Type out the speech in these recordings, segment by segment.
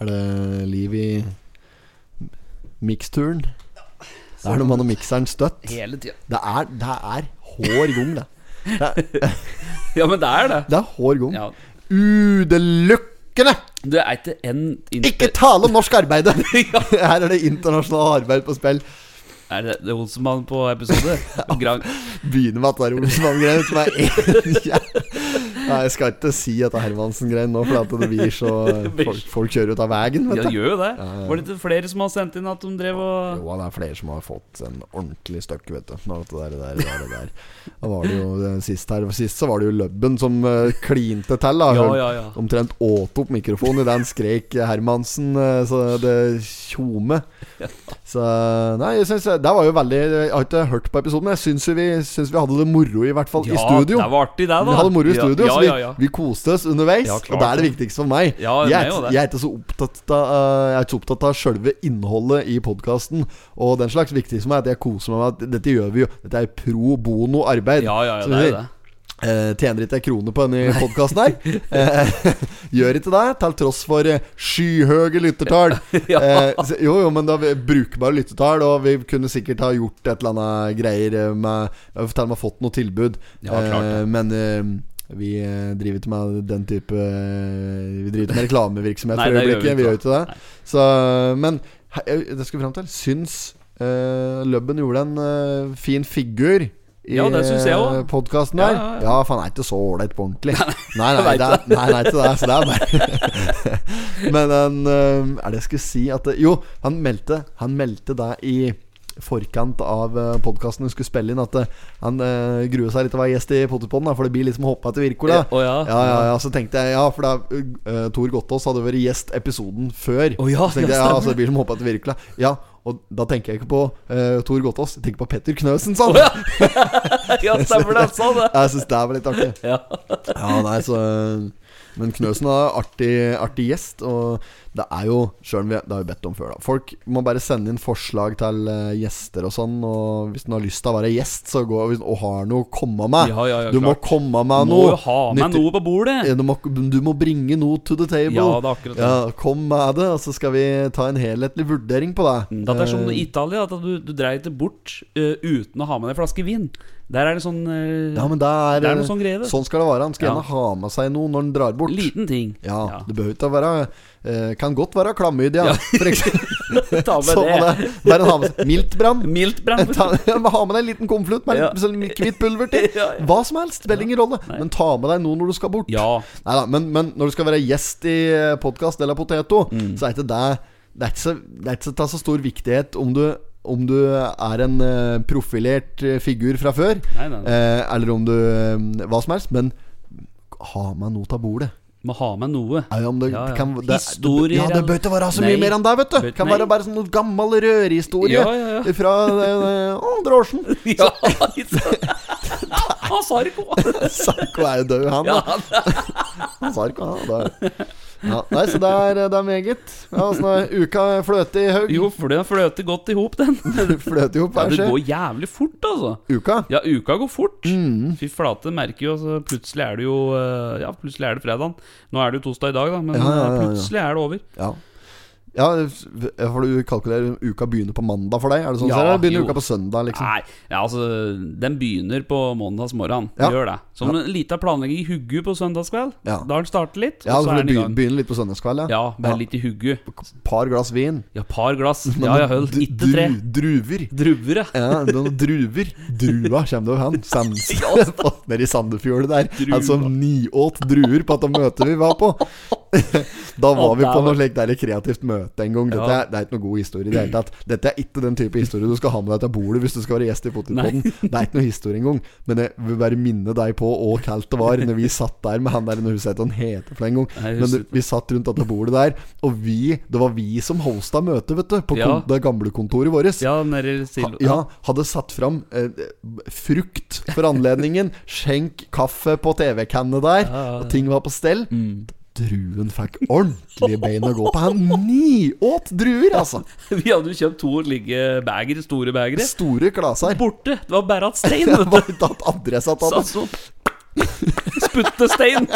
Er det liv i miksturen? Det er noe med noe mikseren støtt. Hele tida. Det er, det er hår gong, det. Det er, Ja, men det er det. det er hår gong. Ja. Udelukkende! Du er ikke en Ikke tale om norsk arbeid! Ja. Her er det internasjonalt arbeid på spill. Er det, det Olsenmann på episode? Begynner med at det er Olsmann-greier som er en jæ- Nei, jeg skal ikke si dette er Hermansen-greier nå, for det blir så folk, folk kjører ut av veien, vet Ja, gjør jo det. Var det ikke flere som har sendt inn at de drev og Jo, det er flere som har fått en ordentlig støkk, vet du. Alt det der, der, der, der. Da var det jo eh, sist her Sist så var det jo Løbben som uh, klinte til. Da. Ja, ja, ja. Omtrent åt opp mikrofonen idet han skrek Hermansen, eh, så det tjome. Så Nei, jeg syns det var jo veldig Jeg har ikke hørt på episoden, men jeg syns vi, syns vi hadde det moro, i hvert fall i studio. det var artig, det, da. Vi hadde moro i studio, ja, så vi, ja, ja. vi koste oss underveis. Ja, og det er det viktigste for meg. Ja, jeg, det. jeg er ikke så opptatt av uh, Jeg er ikke så opptatt av sjølve innholdet i podkasten og den slags. viktigste for meg er at jeg koser meg med at dette gjør vi jo. Dette er pro bono arbeid. Ja, ja, ja, det er det. Eh, tjener ikke en krone på denne podkasten her. Eh, gjør ikke det, til tross for eh, skyhøye lyttertall. Ja. eh, jo, jo, men det er brukbare lyttertall, og vi kunne sikkert ha gjort et eller annet greier med Vi til og med fått noe tilbud, Ja, klart eh, men vi driver ikke med den type Vi driver ikke med reklamevirksomhet for vi øyeblikket. Vi gjør ikke det. Så, men det skal vi fram til. Syns uh, Løbben gjorde en fin figur i Ja, også. podkasten der. ja, ja. Ja, for han er ikke så ålreit på ordentlig. Nei, nei, det er, nei, nei, til det. Så det er bare Men han eh, Er det jeg skulle si at Jo, han meldte Han meldte det i forkant av uh, podkasten hun skulle spille inn, at eh, han uh, gruer seg litt til å være gjest i Potterpodden, for det blir liksom hoppe til Wirkola. Å, ja. Ja, ja, ja, så tenkte jeg Ja, for da uh, Tor Gottaas hadde vært gjest episoden før. Å, ja, så tenkte jeg, ja, stemmer. så det blir som hoppa til Wirkola. Ja, og da tenker jeg ikke på uh, Tor Gotaas, jeg tenker på Petter Knøsen, sa han. ja, stemmer det. Sa det. Jeg syns det var litt artig. Ja. Ja, nei, så Men Knøsen er artig, artig gjest, og det er jo Sjøl om vi det har vi bedt om før, da. Folk må bare sende inn forslag til eh, gjester og sånn, og hvis du har lyst til å være gjest, så gå hvis- og har noe å komme med. Ja, ja, ja, du må komme med Må noe. jo ha med Nytt, noe på bordet. Du må, du må bringe noe to the table. Ja, det er akkurat det. Ja, kom med det, og så skal vi ta en helhetlig vurdering på det. Det er som Eh, i Italia, at du, du dreier det bort uh, uten å ha med deg en flaske vin. Der er det sånn eh, Ja, men der, er, Det er noe sånn greie, det. Sånn skal det være. Han skal Ja. gjerne ha med seg noe når han drar bort. Liten ting. Ja, Ja. det behøver ikke være uh, Kan godt være klamydia, Ja. for eksempel. Ta med det. det Bare ha med seg miltbrann. Ta, ja, ha med deg en liten konvolutt med Ja. sånn hvitt pulver til. Hva som helst, spiller ingen rolle. Men ta med deg noe når du skal bort. Ja. Neida, men, men når du skal være gjest i podkast eller Poteto, Mm. så er ikke det Det er ikke så, det er ikke så, så stor viktighet om du om du er en eh, profilert eh, figur fra før, Nei, nei, nei. eh, eller om du Hva som helst. Men ha med noe av bordet. Må ha med noe. Ja, ja, det, Ja, ja. Kan, det, Historier Ja, det bør ikke være så mye Nei. mer enn det, vet du. Bør- kan være bare sånn noe gammel rørhistorie Ja, ja, ja. fra andre drosjen. Ja, Han sa ikke hva. Sarko er jo død, han. Da. Sarko, det er. Ja, nei, så det er, det er meget. Ja, Åssen er uka fløte i haug? jo, for den fløter godt i hop, den. Fløter ihop, Ja, det går jævlig fort, altså. Uka? Ja, uka går fort. Mm. Fy flate, merker jo altså, Plutselig er det jo eh, Ja, plutselig er det fredagen. Nå er det jo torsdag i dag, da, men ja. plutselig er det over. Ja. Ja, For du kalkulerer uka begynner på mandag for deg? Er det sånn? Ja, eller begynner jo. uka på søndag, liksom? Nei, ja, altså Den begynner på mandagsmorgen. Ja. Gjør det. Som en liten planlegging i hugget på søndagskveld. Ja. Den startet litt, Ja, og så er den i gang. begynner litt på søndagskveld, ja? Ja, bare Ja. litt i hugget. Par glass vin. Ja, par glass. Ja, jeg dru- ikke tre. Druver. Druver. Ja. Ja, noen druver. Drua kommer det hen. Sand, Nede i Sandefjordet der. Han som niåt druer på at de møtet vi var på. Da var vi på noe slikt der kreativt møte en gang. Dette er, det er ikke noe god historie i det hele tatt. Dette er ikke den type historie du skal ha med deg til bordet hvis du skal være gjest i Potetpodden. Det er ikke noe historie engang. Men jeg vil bare minne deg på hvor kaldt det var når vi satt der med han der Når huset han heter for en gang. Men det, vi satt rundt dette bordet der, og vi Det var vi som hosta møtet, vet du. På Ja. det gamle kontoret vårt. Ja, Ha, ja, hadde satt fram eh, frukt for anledningen. Skjenk kaffe på TV-kannene der. Og ting var på stell. Mm. Druen fikk ordentlige bein å gå på. Han niåt druer, altså. Vi hadde jo kjøpt to like bagere, store bagere. Store klaser. Borte. Det var bare at stein, vet du. bare tatt adressa tatt. Satt det. sånn. Sputtestein.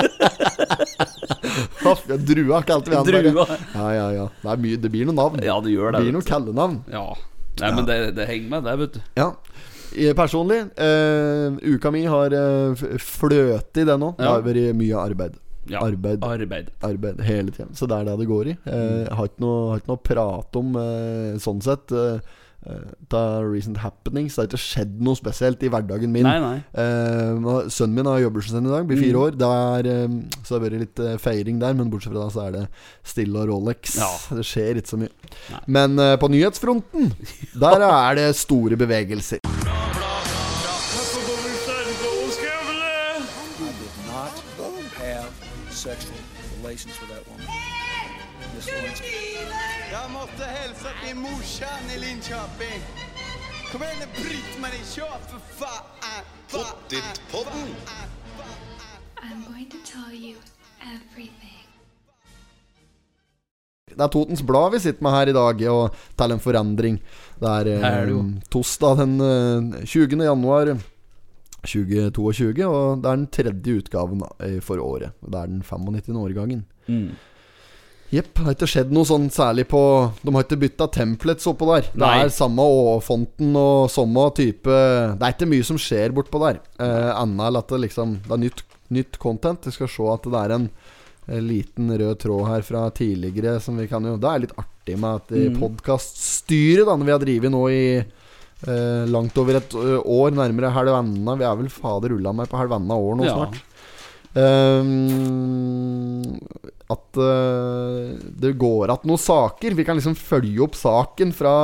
Ja, Drua kalte vi han Drua. Ja, ja, ja. Det, mye, det blir noen navn. Ja, det gjør Det det. blir noen kallenavn. Ja. Nei, men det, det henger med, det, vet du. Ja. Personlig, eh, uka mi har fløtet f- i det nå. Det har vært mye arbeid. Ja. Arbeid. Arbeid. Arbeid hele tiden. Så det er det det går i. Eh, jeg har ikke noe, har ikke noe å prate om eh, sånn sett. Uh, av recent happenings. Det har ikke skjedd noe spesielt i hverdagen min. Nei, nei. Eh, sønnen min har jobbursdagen i dag, blir fire år. Det er, eh, så det har vært litt eh, feiring der, men bortsett fra det så er det stille og Rolex. Ja. Det skjer ikke så mye. Nei. Men eh, på nyhetsfronten, der er det store bevegelser. Kom meg nu kjøp, for faen! Pottitpodden. I'm going to tell you everything. Det er Totens Blad vi sitter med her i dag, og til en forandring. Det er, eh, er det jo. torsdag den eh, 20. januar 2022, og det er den tredje utgaven eh, for året. Det er den 95. årgangen. Mm. Jepp. Har ikke skjedd noe sånn særlig på De har ikke bytta templates oppå der. Det Nei. er samme Å-fonten og samme type Det er ikke mye som skjer bortpå der. Eh, Annet enn at det liksom Det er nytt, nytt content. Vi skal se at det er en, liten rød tråd her fra tidligere som vi kan jo Det er litt artig med at Mm. podkaststyret, da, når vi har drevet nå i eh, langt over et år, nærmere halvannet Vi er vel fader ulla meg på halvannet år nå Ja. snart. Ehm, at uh, det går att noen saker. Vi kan liksom følge opp saken fra,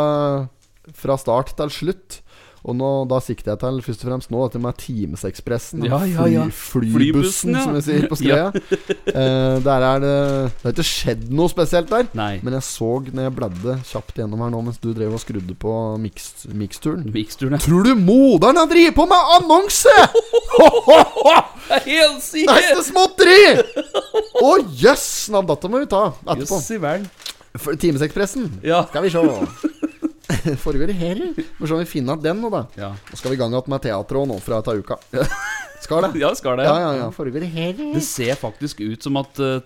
fra start til slutt. Og nå, da sikter jeg til først og fremst nå dette med Timesekspressen. Ja, ja, ja. Fly, Flybussen, som vi sier på Skreia. uh, der er det Det har ikke skjedd noe spesielt der. Nei. Men jeg så når jeg bladde kjapt gjennom her nå mens du drev og skrudde på mix, miksturen ja. Tror du moderen har drevet på med annonse?! helt Det er ikke småtteri! Å jøss! Navn, dette må vi ta etterpå. I Timesekspressen. Ja. Skal vi se. Foregår det her? Må se om vi finner igjen den nå, da. Ja. Nå skal vi i gang igjen med teatret også nå fra ta uka. Skal det? ja, skal det. Ja, ja, ja. Foregår det her? Det ser faktisk ut som at uh,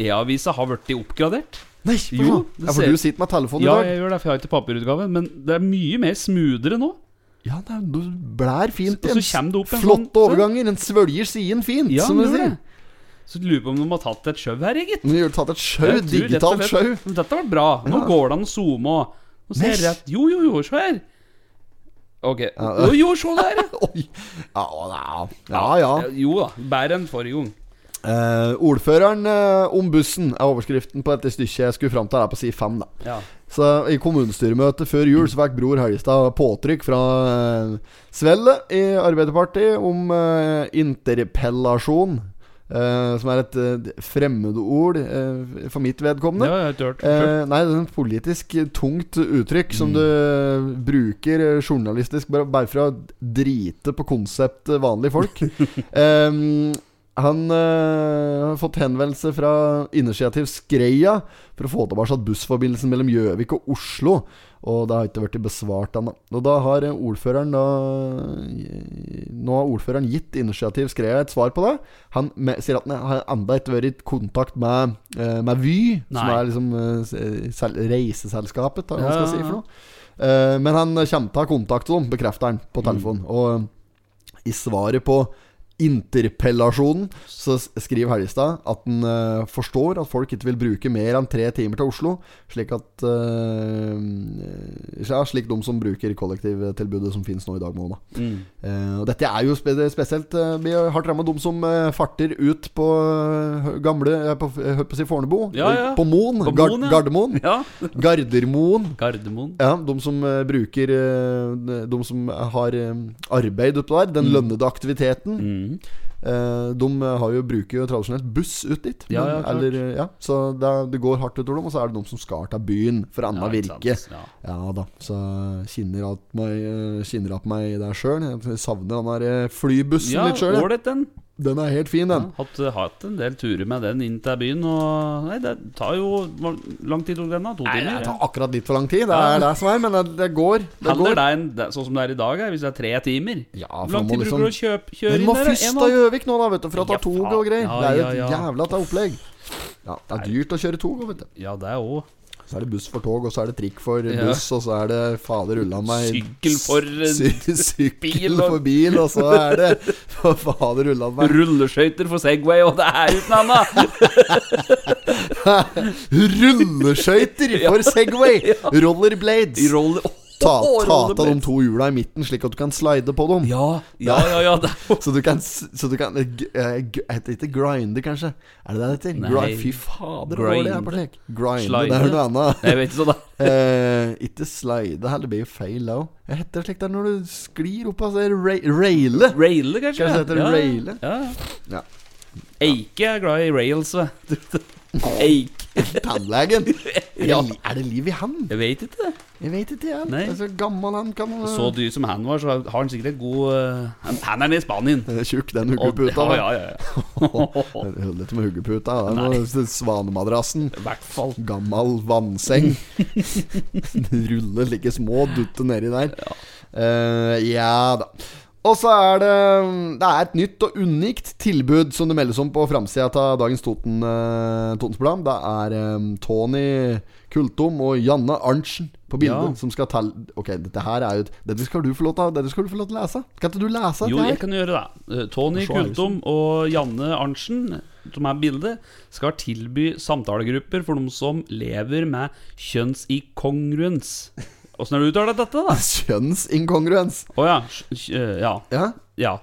E-avisa har blitt oppgradert. Nei, Jo, ja, for du sitter med telefonen Ja, i dag. jeg gjør det, for jeg har ikke papirutgave. Men det er mye mer smoothere nå. Ja, det er- blær fint Og så det opp en Flotte sånn- overganger. Den svølger siden fint, Ja, som du sier. Så lurer på om de har tatt et sjau her, gitt. Nå har tatt et sjau. Og Digitalt sjau. Dette var bra. Nå Ja. går det an å zoome og ser jeg Jo, jo, jo, se her. Ok. Jo, jo, se der, ja. Oi. Ja, ja. ja, ja. Jo da. Bedre enn forrige gang. Uh, ordføreren uh, om bussen er overskriften på dette stykket jeg skulle fram til. Er på side fem, da. Ja. Så I kommunestyremøtet før jul Så fikk Bror Høyestad påtrykk fra uh, Svelle i Arbeiderpartiet om uh, interpellasjon. Eh, som er et uh, fremmedord uh, for mitt vedkommende. Ja, hørt. Eh, nei, det er et politisk tungt uttrykk som Mm. du bruker eh, journalistisk bare, bare for å drite på konseptet vanlige folk. Em, han øh, har fått henvendelse fra Initiativ Skreia for å få tilbake bussforbindelsen mellom Gjøvik og Oslo. Og det har ikke blitt besvart ennå. Og da har eh, ordføreren da Nå har ordføreren gitt Initiativ Skreia et svar på det. Han med, sier at han har enda ikke vært i kontakt med, eh, med Vy, som er liksom sel reiseselskapet, hva Ja, skal si for noe. Men han kommer til å ha kontakt med dem, bekrefter han på Mm. telefon. Og i svaret på interpellasjonen så skriver Helgestad at han uh, forstår at folk ikke vil bruke mer enn tre timer til Oslo, slik at uh, Ja, slik de som bruker kollektivtilbudet som finnes nå i dag, må. Da. Mm. Uh, dette er jo spe spesielt uh, Vi har hardt ramma, de som eh, farter ut på eh, gamle uh, på, uh, på si Fornebu. Ja, ja. På Moen. På Gard Moen, ja. Gardermoen. Gardermoen. Gardermoen. Ja, de som eh, bruker eh, De som har eh, arbeid oppå der, den lønnede aktiviteten. Mm. Eh, de har jo, bruker jo tradisjonelt buss ut dit. Ja, men- ja, klart. eller, eh, ja, så det, det går hardt utover dem, og så er det de som skal til byen for annet Ja, virke. Ja. Ja da, så kjenner at meg, kjenner kinner at meg der sjøl. Savner den der eh, flybussen Ja, litt sjøl. ålreit, den. Den er helt fin, Ja, den. hatt, hatt en del turer med den inn til byen. Og Nei, det tar jo lang tid tok den, da? To Nei, timer? det tar akkurat litt for lang tid. Det Ja. er det som er, men det, det går. Det Heller går. det en, det, sånn som det er i dag, hvis det er tre timer. Ja, for lang tid liksom, bruker du å liksom kjøpe, kjøre inn der? Du må først til Gjøvik nå, da, vet du, for å ta Ja, tog og greier. Ja, det er jo et ja. jævla ta opplegg. Ja, det er dyrt å kjøre tog, vet du. Ja, det er òg. Så er det buss for tog, og så er det trikk for Ja. buss, og så er det fader ulla meg Sykkel for eh, Sy sykkel for bil, og så er det fader ulla meg rulleskøyter for Segway, og det er uten annet! Rulleskøyter for Segway! Rollerblades! Roller... Ta, ta av de to hjula i midten, slik at du kan slide på dem. Ja, ja, ja. ja det Så du kan, så du kan eh, g- eh, Heter det ikke grinde, kanskje? Er det det det heter? Fy fader, jeg er på slik. Grinde, Slide. det er noe annet. Jeg vet ikke sånn da Eh, ikke slide, heller blir jo feil òg. Jeg heter det slik det når du sklir opp, altså. Ra raile. Raile, kanskje? Kanskje det heter ja, raile? Ja, ja. Ja. Eike er glad i rails, vet du. Eike Tannlegen. Ja. Er det liv i han? Jeg vet ikke. Jeg vet ikke, jeg. Nei. Det er Så gammel han kan Så dyr som han var, så har han sikkert et god uh, Han er nede i Spanien. Tjukk, den huggeputa. Ja, ja, ja. Det holder med huggeputa. Er svanemadrassen. I hvert fall. Gammel vannseng. Ruller like små, dutter nedi der. Eh, ja da. Og så er det Det er et nytt og unikt tilbud som det meldes om på framsida av dagens Toten, uh, Totensblad. Det er um, Tony Kultom og Janne Arntzen på bildet Ja. som skal telle Ok, dette her er jo Dette skal du få lov til, dette skal du få lov til å lese. Skal ikke du lese Jo, jeg kan gjøre det. Eh, Tony er Kultom og Janne Arntzen, som er bildet, skal tilby samtalegrupper for noen som lever med kjønnsinkongruens. Åssen har du uttalt dette, da? Kjønnsinkongruens. Å ja. sj- eh, Ja. Ja. ja.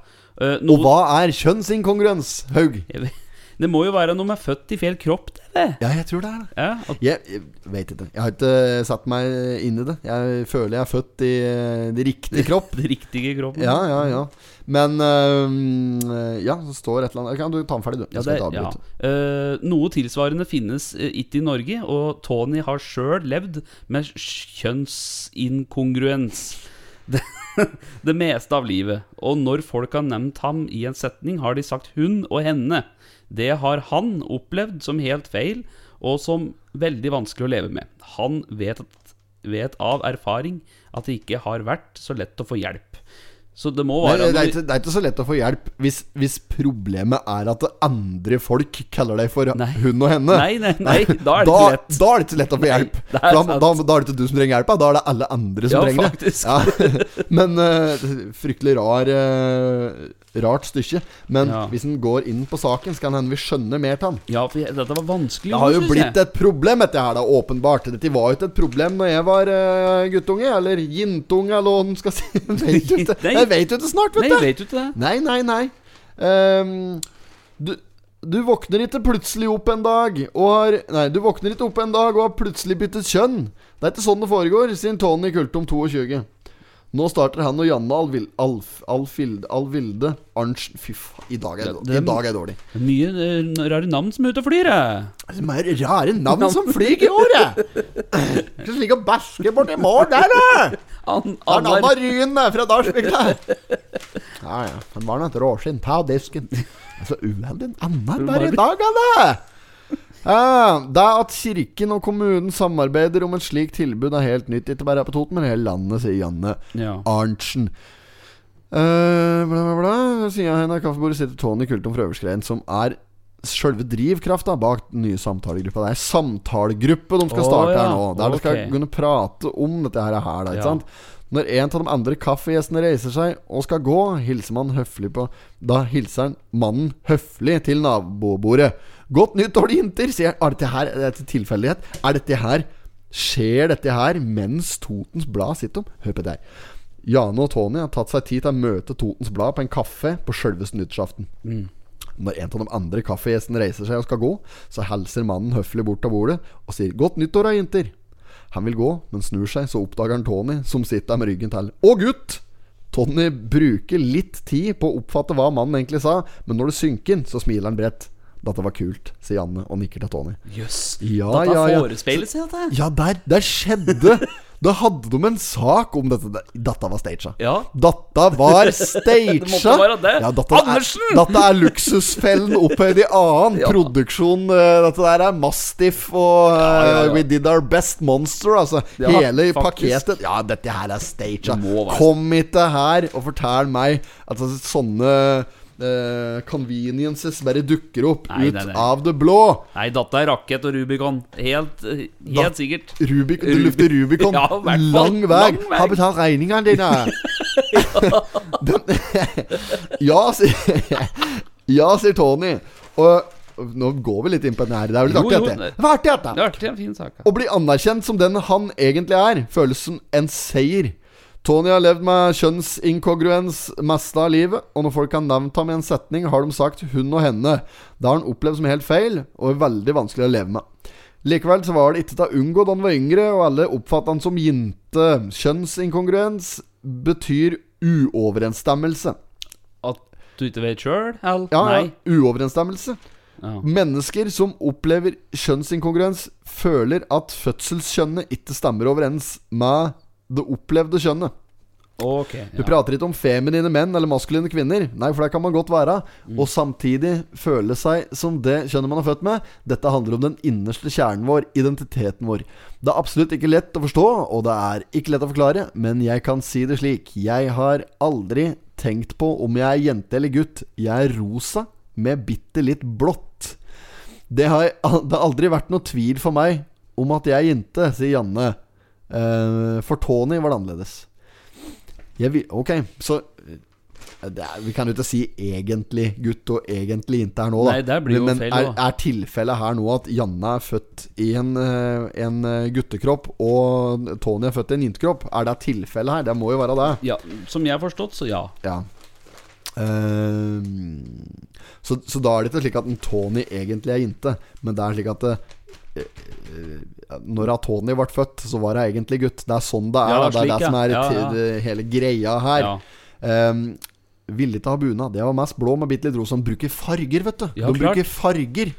no... Og hva er kjønnsinkongruens, Haug? Det må jo være noe med født i feil kropp, det. det. Ja, jeg tror det er det. Ja, at, Jeg, jeg vet ikke. Jeg har ikke satt meg inn i det. Jeg føler jeg er født i eh, det riktige kropp. det riktige kroppen. Ja, ja, ja. Men øhm, Ja, så står et eller annet Kan du ta den ferdig, du? Jeg skal det, ikke ja. avbryte. Eh, noe tilsvarende finnes eh, ikke i Norge, og Tony har sjøl levd med kjønnsinkongruens. Det, det meste av livet. Og når folk har nevnt ham i en setning, har de sagt hun og henne. Det har han opplevd som helt feil, og som veldig vanskelig å leve med. Han vet, vet av erfaring at det ikke har vært så lett å få hjelp. Så det må Nei, være det, er ikke, det er ikke så lett å få hjelp hvis, hvis problemet er at andre folk kaller deg for Nei. hun og henne. Nei, nei, nei, da er det ikke lett. Da er det ikke lett å få hjelp. Nei, er da, da, da er det ikke du som trenger hjelp, da er det alle andre som Ja, trenger det. Ja. Men uh, fryktelig rar uh, rart stykke. Men Ja. hvis en går inn på saken, så kan hende vi skjønner mer til han. Ja, for jeg, dette var vanskelig. Det har jo blitt jeg. et problem, dette her, da, åpenbart. Dette var jo ikke et problem når jeg var uh, guttunge, eller jintunge, eller hva en skal si. Jeg vet jo ikke, snart, vet du. Nei, vet du. ikke det. Nei, nei, nei. Um, du, du våkner ikke plutselig opp en dag og har Nei, du våkner ikke opp en dag og har plutselig byttet kjønn. Det er ikke sånn det foregår, sier Tony Kultum 22. Nå starter han og Janne Alvilde Alf, Alfilde, Alvilde Arntzen Fy faen, i dag er det, i dag er det dårlig. Mye uh, rare navn som er ute og flyr. jeg. Er mer rare navn som flyr i året! Ikke slik å bæsje borti mål der, da! An, Anna Ryen der fra Dalsbygda. Ja, ja. Han var nå et råskinn. Ta disken. Så uheldig annen der i dag, Anne! Ja, det at Kirken og kommunen samarbeider om et slikt tilbud, er helt nytt. Ikke bare her på Toten, men hele landet, sier Janne ja. Arntzen. Uh, bla, bla, bla. Av henne i kaffebordet sitter Tony Kultum fra Øverskrein, som er sjølve drivkrafta bak den nye samtalegruppa. Det er samtalegruppe de skal starte starte ja. her nå. Der de skal kunne prate om dette her. her da, ikke Ja. sant? Når en av de andre kaffegjestene reiser seg og skal gå, hilser man høflig på Da hilser han mannen høflig til nabobordet. 'Godt nyttår, jenter', sier han. Er dette her er dette tilfeldighet? Er dette her Skjer dette her mens Totens Blad sitter om? Hør på det her. Jane og Tony har tatt seg tid til å møte Totens Blad på en kaffe på sjølveste nyttårsaften. Når en av de andre kaffegjestene reiser seg og skal gå, så hilser mannen høflig bort til bordet og sier 'Godt nyttår, da, jenter'. Han vil gå, men snur seg, så oppdager han Tony, som sitter med ryggen til. 'Å, gutt!' Tony bruker litt tid på å oppfatte hva mannen egentlig sa, men når det synker inn, så smiler han bredt. Dette var kult, sier Janne og nikker til Tony. Jøss. Ja, Dette ja, ja. forespeiler seg, dette. Ja, der, der skjedde Da hadde de en sak om dette. Dette var staged. Ja. Dette var staged. Ja, dette Andersen! Er, dette er luksusfellen opphøyd i annen Ja. produksjon. eh, Dette der er Mastiff og eh, ja, ja. We Did Our Best Monster. Altså hele faktisk. paketet. Ja, dette her er staged. Kom ikke her og fortell meg at altså, sånne eh, conveniences bare dukker opp Nei, ut nei, nei. av det blå. Nei, dette er rakett og Rubicon. Helt, eh, Da- helt sikkert. Rubik, du lufter Rubicon. Ja, lang vei. Lang vei. Har betalt regningene dine. Ja, sier, ja, sier Tony. Og nå går vi litt inn på den her. Det er jo litt artig, dette. det- var artig, dette. Det er artig, en fin sak. Å bli anerkjent som den han egentlig er, føles som en seier. Tony har levd med kjønnsinkongruens meste av livet, og når folk har nevnt ham i en setning, har de sagt hun og henne. Det har han opplevd som helt feil, og er veldig vanskelig å leve med. Likevel så var det ikke til å unngå da han var yngre, og alle oppfattet han som jente. Kjønnsinkongruens betyr uoverensstemmelse. At du ikke vet sjøl? Ja, ja, uoverensstemmelse. Ja. Mennesker som opplever kjønnsinkongruens, føler at fødselskjønnet ikke stemmer overens med det opplevde kjønnet. Ok. Du prater ikke om feminine menn eller maskuline kvinner. Nei, for det kan man godt være. Mm. Og samtidig føle seg som det kjønnet man er født med. Dette handler om den innerste kjernen vår, identiteten vår. Det er absolutt ikke lett å forstå, og det er ikke lett å forklare, men jeg kan si det slik. Jeg har aldri tenkt på om jeg er jente eller gutt. Jeg er rosa med bitte litt blått. Det har, det har aldri vært noe tvil for meg om at jeg er jente, sier Janne. Eh, for Tony var det annerledes. Vil, ok, så eh, det er, Vi kan jo ikke si egentlig gutt og egentlig jente her nå, da. Nei, det blir jo Men feil, er, er tilfellet her nå at Janne er født i en, eh, en guttekropp, og Tony er født i en jentekropp? Er det tilfellet her? Det må jo være det. ja. Som jeg har forstått, så ja. Ja. Uh, så, så da er det ikke slik at Tony egentlig er jente, men det er slik at når Tony ble født, så var hun egentlig gutt. Det er sånn det er. Ja, det er slik, det som er ja. Hele greia her. ja. Ehm, Villig til å ha bunad. Det var mest blå med bitte litt rosa. De bruker farger, vet du. De klart. bruker farger.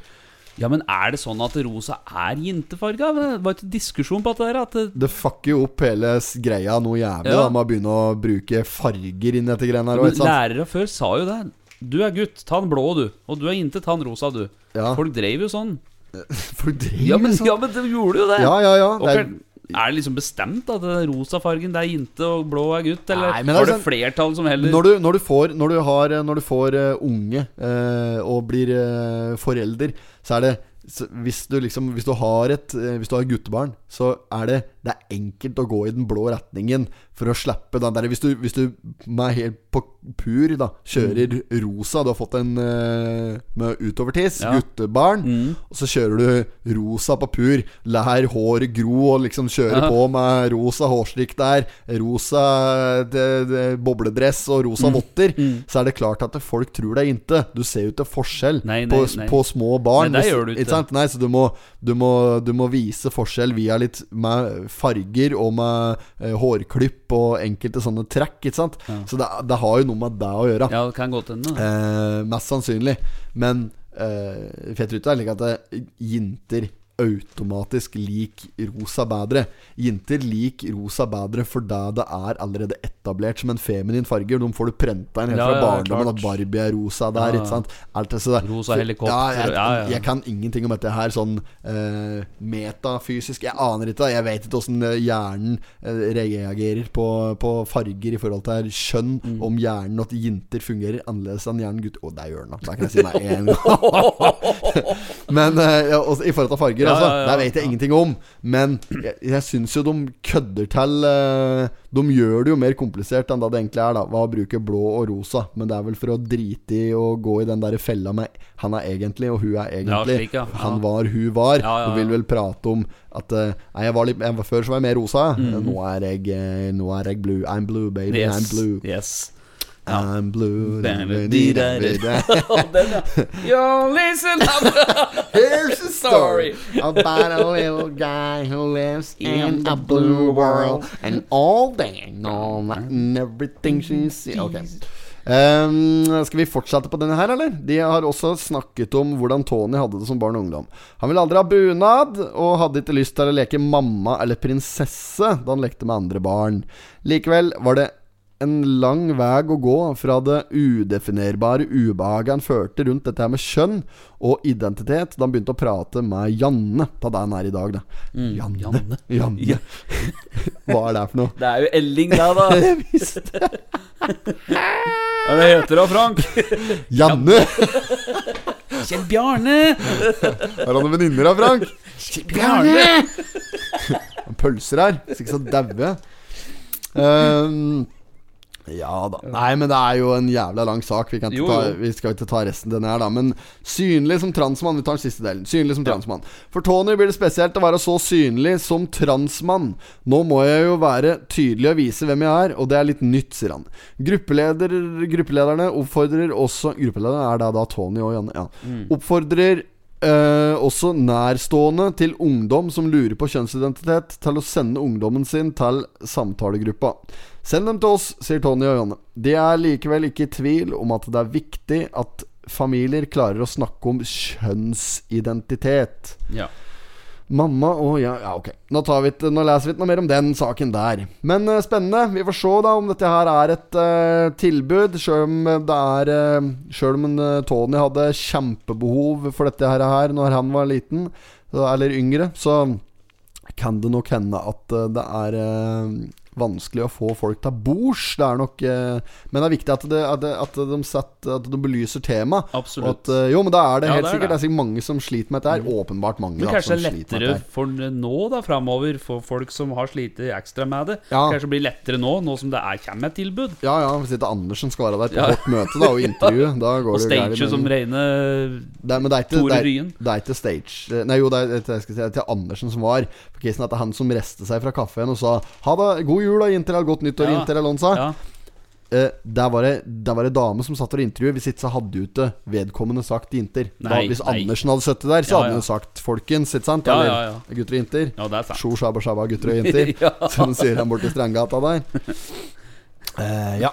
Ja, men er det sånn at rosa er jentefarga? Det var ikke diskusjon på der? At det, Det fucker jo opp hele greia noe jævlig Ja. da med å begynne å bruke farger inn i dette greiene her. men også, lærere før sa jo det. Du er gutt, ta den blå, du. Og du er jente, ta den rosa, du. Ja. Folk drev jo sånn. Ja, men, sånn. ja, men de gjorde jo det. Ja, ja, ja. Det er, er, det liksom bestemt at den rosa fargen det er jente og blå er gutt? Eller Nei, men det er har det sånn- flertall som heller Når du, når du får Når du, har, når du får eh, unge eh, og blir eh, forelder, så er det så hvis du liksom Hvis du har et eh, Hvis du har guttebarn, så er det Det er enkelt å gå i den blå retningen for å slippe den der Hvis du, hvis du med helt på pur da kjører rosa Du har fått en uh, med utovertiss, Ja. guttebarn, Mm. og så kjører du rosa på pur. Lær håret gro og liksom kjører Ja. på med rosa hårstrikk der, rosa det, det, bobledress og rosa votter, så er det klart at folk tror deg inte. Du ser jo ikke forskjell Nei, nei, på, nei. på små barn. Nei, det gjør du ikke. sant? Nei, så du må, du, må, du må vise forskjell via litt med farger og med uh, hårklipp og enkelte sånne trekk. Ikke sant? Så det, det har jo noe med det å gjøre. Ja, det kan godt hende. Eh, mest sannsynlig. Men eh, jeg tror er like at det, jenter automatisk lik rosa bedre. Jenter lik rosa bedre fordi det er allerede etablert som en feminin farge. De får du prenta inn helt Ja, fra ja, barndommen at Barbie er rosa der. Ja? Alt det, der. Rosa helikopter, Ja, jeg, ja. jeg kan ingenting om dette her sånn uh, metafysisk. Jeg aner ikke. Jeg vet ikke åssen hjernen eh, reagerer på, på farger i forhold til kjønn. Mm. Om hjernen at jenter fungerer annerledes enn hjernen gutter. Å, det gjør den. Det kan jeg si meg en gang. Men uh, ja, også, i forhold til farger, Ja, altså. Det vet jeg ingenting om. Men jeg, jeg syns jo de kødder til eh, De gjør det jo mer komplisert enn det det egentlig er, da. Hva å bruke blå og rosa. Men det er vel for å drite i å gå i den der fella med han er egentlig, og hun er egentlig. slik. Han var, hun var. Du vil vel prate om at eh, Nei, jeg var litt jeg var, Før så var jeg mer rosa. Mm. Nå er jeg eh, Nå er jeg blue. I'm blue, baby. I'm blue. yes. I'm blue. Yo, listen up. Here's a story about a little guy who lives in a blue world, and all day night and everything she sees okay. Um, skal vi fortsette på denne her, eller? De har også snakket om hvordan Tony hadde det som barn og ungdom. Han ville aldri ha bunad, og hadde ikke lyst til å leke mamma eller prinsesse da han lekte med andre barn. Likevel var det en lang vei å gå fra det udefinerbare ubehaget han følte rundt dette her med kjønn og identitet, da han begynte å prate med Janne. Ta den han er i dag, da. Janne. Janne. Janne. Hva er det for noe? Det er jo Elling, da, da. Jeg visste Hva er det heter da, Frank? Janne! Kjell Bjarne! Har han noen venninner da, Frank? Bjarne! Pølser her, så ikke så daue. Ehm, ja da. Nei, men det er jo en jævla lang sak. Vi, Jo, ta, vi skal ikke ta resten den her, da. Men synlig som transmann. Vi tar den siste delen. Synlig som transmann. For Tony blir det spesielt å være så synlig som transmann. Nå må jeg jo være tydelig og vise hvem jeg er, og det er litt nytt, sier han. Gruppeleder, gruppelederne oppfordrer også Gruppelederen er da, da Tony og Janne. Ja. Mm. Oppfordrer eh, også nærstående til ungdom som lurer på kjønnsidentitet, til å sende ungdommen sin til samtalegruppa. Send dem til oss, sier Tony og Janne. De er likevel ikke i tvil om at det er viktig at familier klarer å snakke om kjønnsidentitet. Ja. Mamma og ja, ja, ok. Nå, vi, nå leser vi ikke noe mer om den saken der. Men uh, spennende. Vi får se da om dette her er et uh, tilbud. Sjøl om det er uh, Sjøl om eh, Tony hadde kjempebehov for dette her, her når han var liten, eller yngre, så kan det nok hende at eh, det er eh, vanskelig å få folk til bords. Det er nok eh, Men det er viktig at, det, at, det, at, de, setter, at de belyser temaet. Absolutt. at, eh, jo, men da er det Ja, helt det er sikkert. Det. det. er sikkert mange som sliter med dette her. Åpenbart mange. Men da, kanskje som det er med lettere for nå da framover, for folk som har slitt ekstra med det. Ja. Kanskje det blir lettere nå, nå som det er kommer et tilbud. Ja, ja, hvis ikke Andersen skal være der på Ja. vårt møte da og intervjue, da går Og det gærent. stage som det er, men det er ikke, Tore Ryen. det er ikke stage Nei, jo, det er, det er, skal si, det er til Andersen som var på casen at det er han som reste seg fra kafeen og sa Ha det, god jul og inntil godt nyttår, Ja. inntil Alonsa. Ja, Eh, der var det Der var det dame som satt og intervjuet. Hvis ikke så hadde jo ikke vedkommende sagt Inter. Da, hvis nei. Andersen hadde sittet der, så Ja, hadde han ja. jo sagt 'folkens', ikke sant? Ja, Eller ja, ja. 'gutter og Inter'. ja, det er sant. Sjo, shabba, shabba, gutter og jenter. Ja. Som de sier han borti Strandgata der. Eh, ja.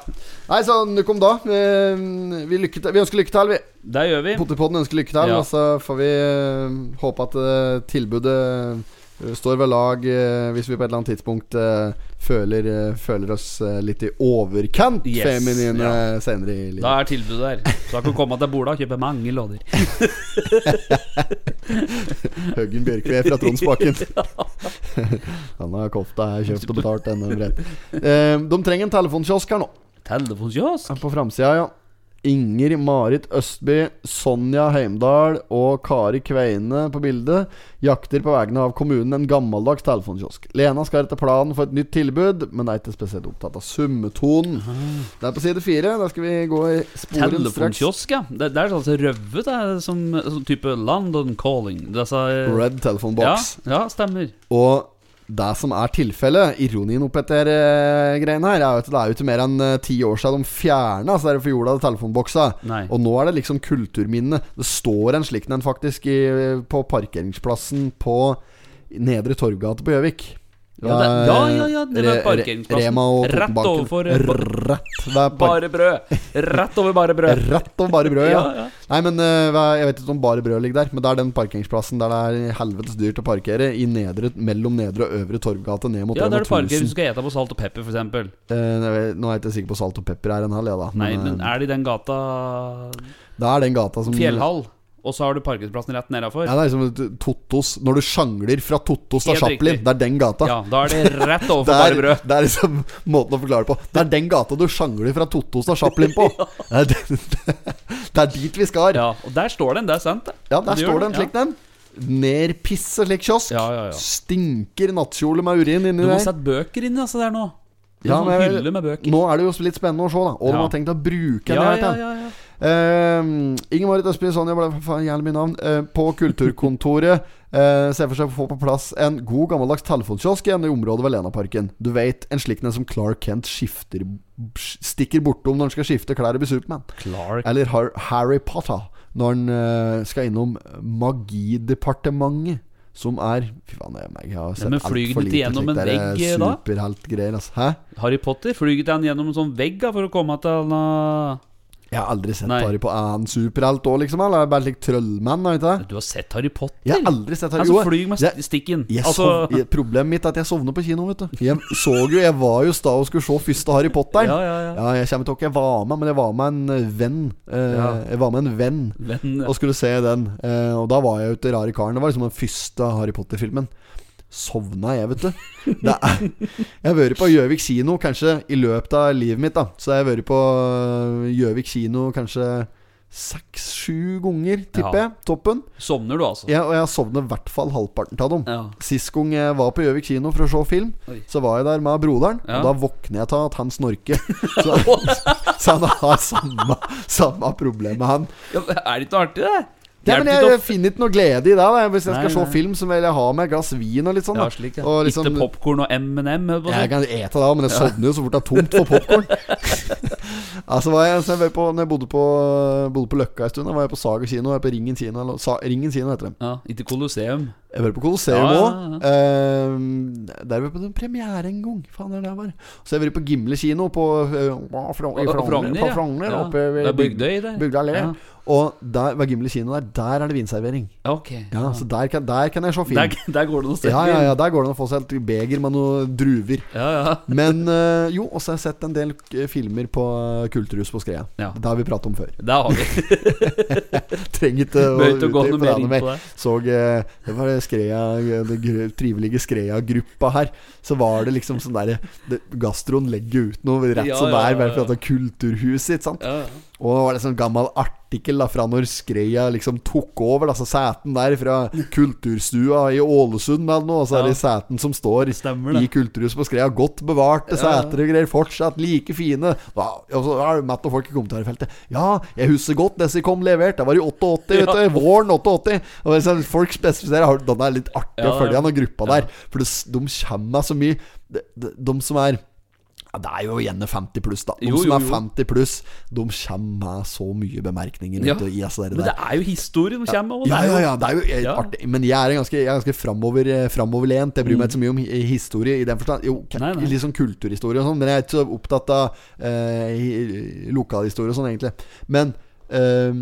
Nei, så nok om da. Eh, vi, lykke vi ønsker lykke til, vi. Det gjør vi. Potipodden ønsker lykke til. Ja. Og så får vi eh, håpe at eh, tilbudet står ved lag eh, hvis vi på et eller annet tidspunkt eh, føler, eh, føler oss eh, litt i overkant Yes, feminine ja. senere i livet. Da er tilbudet der. Så da kan du komme til Bola og kjøpe mange låder. Høggen Bjørkve fra Tronsbakken. Han har kofta her kjøpt og betalt Denne. Eh, de trenger en telefonkiosk her nå. Telefonkiosk? På framsida, ja. Inger Marit Østby, Sonja Heimdal og Kari Kveine på bildet jakter på vegne av kommunen en gammeldags telefonkiosk. Lena skal etter planen få et nytt tilbud, men er ikke spesielt opptatt av summetonen. Det er på side fire. Da skal vi gå i sporen straks. Telefonkiosk, ja. Det, det er altså røvet, det. Som, som type London calling. Disse, Red telephone box. Ja, ja, stemmer. Og det som er tilfellet, ironien oppi dette uh, greiene her, er at det er jo ikke mer enn eh, ti år siden de fjerna altså for jorda telefonboksa. Nei. Og nå er det liksom kulturminne. Det står en slik en faktisk i, på parkeringsplassen på Nedre Torvgate på Gjøvik. Ja, det- ja, ja, ja, det var parkeringsplassen. Rema og Rett overfor, eh, Rett ved Bare brød. Rett over bare brød. Rett over bare brød, ja. Ja, ja. Nei, men eh, Jeg vet ikke om bare brød ligger der, men det er den parkeringsplassen der det er helvetes dyrt å parkere. I nedre, mellom nedre og øvre Torvgate, ned mot Ja, Rema der du parkerer 1000. hvis du skal ete på salt og pepper, f.eks. Eh, nå er jeg ikke sikker på salt og pepper her en hall, jeg, da. Nei, men eh, er det i den gata det er den gata som Fjellhall? Og så har du parkeringsplassen rett nedafor? Ja, det er liksom Totos Når du sjangler fra Totos til Chaplin, det er den gata. Ja, da er det rett overfor bare brød. det er liksom måten å forklare det på. Det er den gata du sjangler fra Totos til Chaplin på. Det, er, det, det er dit vi skal. Ja, Ja, og der står den. Det er sant, det. der står den slik, det, slik en. Nedpisse slik kiosk. Ja, ja, ja. Stinker nattkjole med urin inni Du må sette bøker inni altså, der nå. Ja, sånn men hylle med bøker. Nå er det jo litt spennende å se, da. Og de har tenkt å bruke den Ja, her ja, ja, ja. Uh, Inger Marit Østby Sonja ble faen jævlig mye navn. Uh, på Kulturkontoret uh, ser for seg å få på plass en god gammeldags telefonkiosk igjen i området ved Lenaparken. Du vet, en slik en som Clark Kent skifter stikker bortom når han skal skifte klær og bli Supermann. Clark. Eller Har Harry Potter når han uh, skal innom Magidepartementet. Som er Fy faen, er. Jeg har sett men altfor lite. ikke lite gjennom en vegg, eh, da? Superheltgreier, altså. Hæ? Harry Potter Flyget han gjennom en sånn vegg da, for å komme til en Jeg har aldri sett Nei. Harry på annen superhelt òg, liksom? Eller er bare slik trollmann? Vet du det? Du har sett Harry Potter? Jeg har aldri sett Harry Han som flyr med stikken. jeg Altså sov, jeg, Problemet mitt er at jeg sovner på kino, vet du. Jeg så jo Jeg var jo sta og skulle se første Harry Potter. Ja, ja, ja. Ja, jeg kommer til ikke jeg var med, men jeg var med en eh, venn. Eh, Ja. Jeg var med en venn Men, og skulle se den. Eh, og da var jeg ute rare karen. Det var liksom den første Harry Potter-filmen. Sovna jeg, vet du. Er, jeg har vært på Gjøvik kino kanskje i løpet av livet mitt. da Så jeg har vært på øh, Gjøvik kino kanskje seks-sju ganger, tipper Ja. jeg. Toppen. Sovner du, altså? Ja, og jeg sovner i hvert fall halvparten av dem. Ja. Sist gang jeg var på Gjøvik kino for å se film, Oi. så var jeg der med broderen. Ja. Og da våkner jeg til at han snorker. Så, så han har samme, samme problem med han. Ja, er det ikke noe artig, det? Ja, men jeg finner ikke noe glede i det. Da. Hvis jeg Nei, skal se nei. film, så vil jeg ha med et glass vin og litt sånn. Da. Ja, slik, ja. Og liksom- Ikke popkorn og M&M? Jeg kan ete det, men jeg sovner jo så fort det er tomt for popkorn. altså var jeg, så jeg var på, når jeg bodde på, bodde på Løkka en stund, da var jeg på Saga kino. Jeg var på Ringen kino, eller, Sa, Ringen kino heter det. Ja, ikke Colosseum. Jeg var på Colosseum Ja, ja, ja, der var jeg på den premiere en gang. Faen, er det der var Så jeg var på Gimle kino på uh, Og- og Frogner, ja. Frogner, Ja. oppe ved Det Bygdøy. Bygdøy allé. Ja. Og der ved Gimle kino der. Der er det vinservering. Ok. Ja, Så der kan, der kan jeg se film. Der, der går det noe sted. Ja, ja, ja, Der går det an å få seg et beger med noen druver. ja, ja. Men uh, jo, også har jeg sett en del øh, filmer på øh, Kulturhus på Skrea. Ja. Det har vi pratet om før. Det har vi Trenger ikke å utdype noe det inn mer. Så uh, Det var Skrea Den trivelige Skrea-gruppa her. Så var det liksom sånn derre Gastroen legger ut noe rett Ja, som det ja, er, bare for at det er kulturhuset, ikke sant? Ja, ja. Og det var det sånn gammel artikkel da fra når Skreia liksom tok over. Altså Sæten der fra kulturstua i Ålesund eller noe. Og så er det. Sæten som står Stemmer i kulturhuset på Skreia. Godt bevarte Ja, seter og greier. Fortsatt like fine. Da, og så er det matt og folk i kommentarfeltet. Ja, jeg husker godt det som kom levert. Det var i 88, vet du. Våren 88. Og liksom, folk spesifiserer Den er litt artig å følge ja. den gruppa der. For det, de kommer med så mye de, de, de som er ja, Det er jo gjerne 50 pluss, da. De Jo, som jo, er 50 pluss, de kommer med så mye bemerkninger. Ja. i altså Men det er jo historie de kommer med. Ja, ja, ja, det er jo Ja. artig. Men jeg er ganske, jeg er ganske framover, eh, framoverlent. Jeg bryr meg ikke så mye om historie i den forstand. Jo, Nei, nei. litt sånn kulturhistorie og sånn, men jeg er ikke så opptatt av eh, hi- lokalhistorie og sånn, egentlig. Men eh,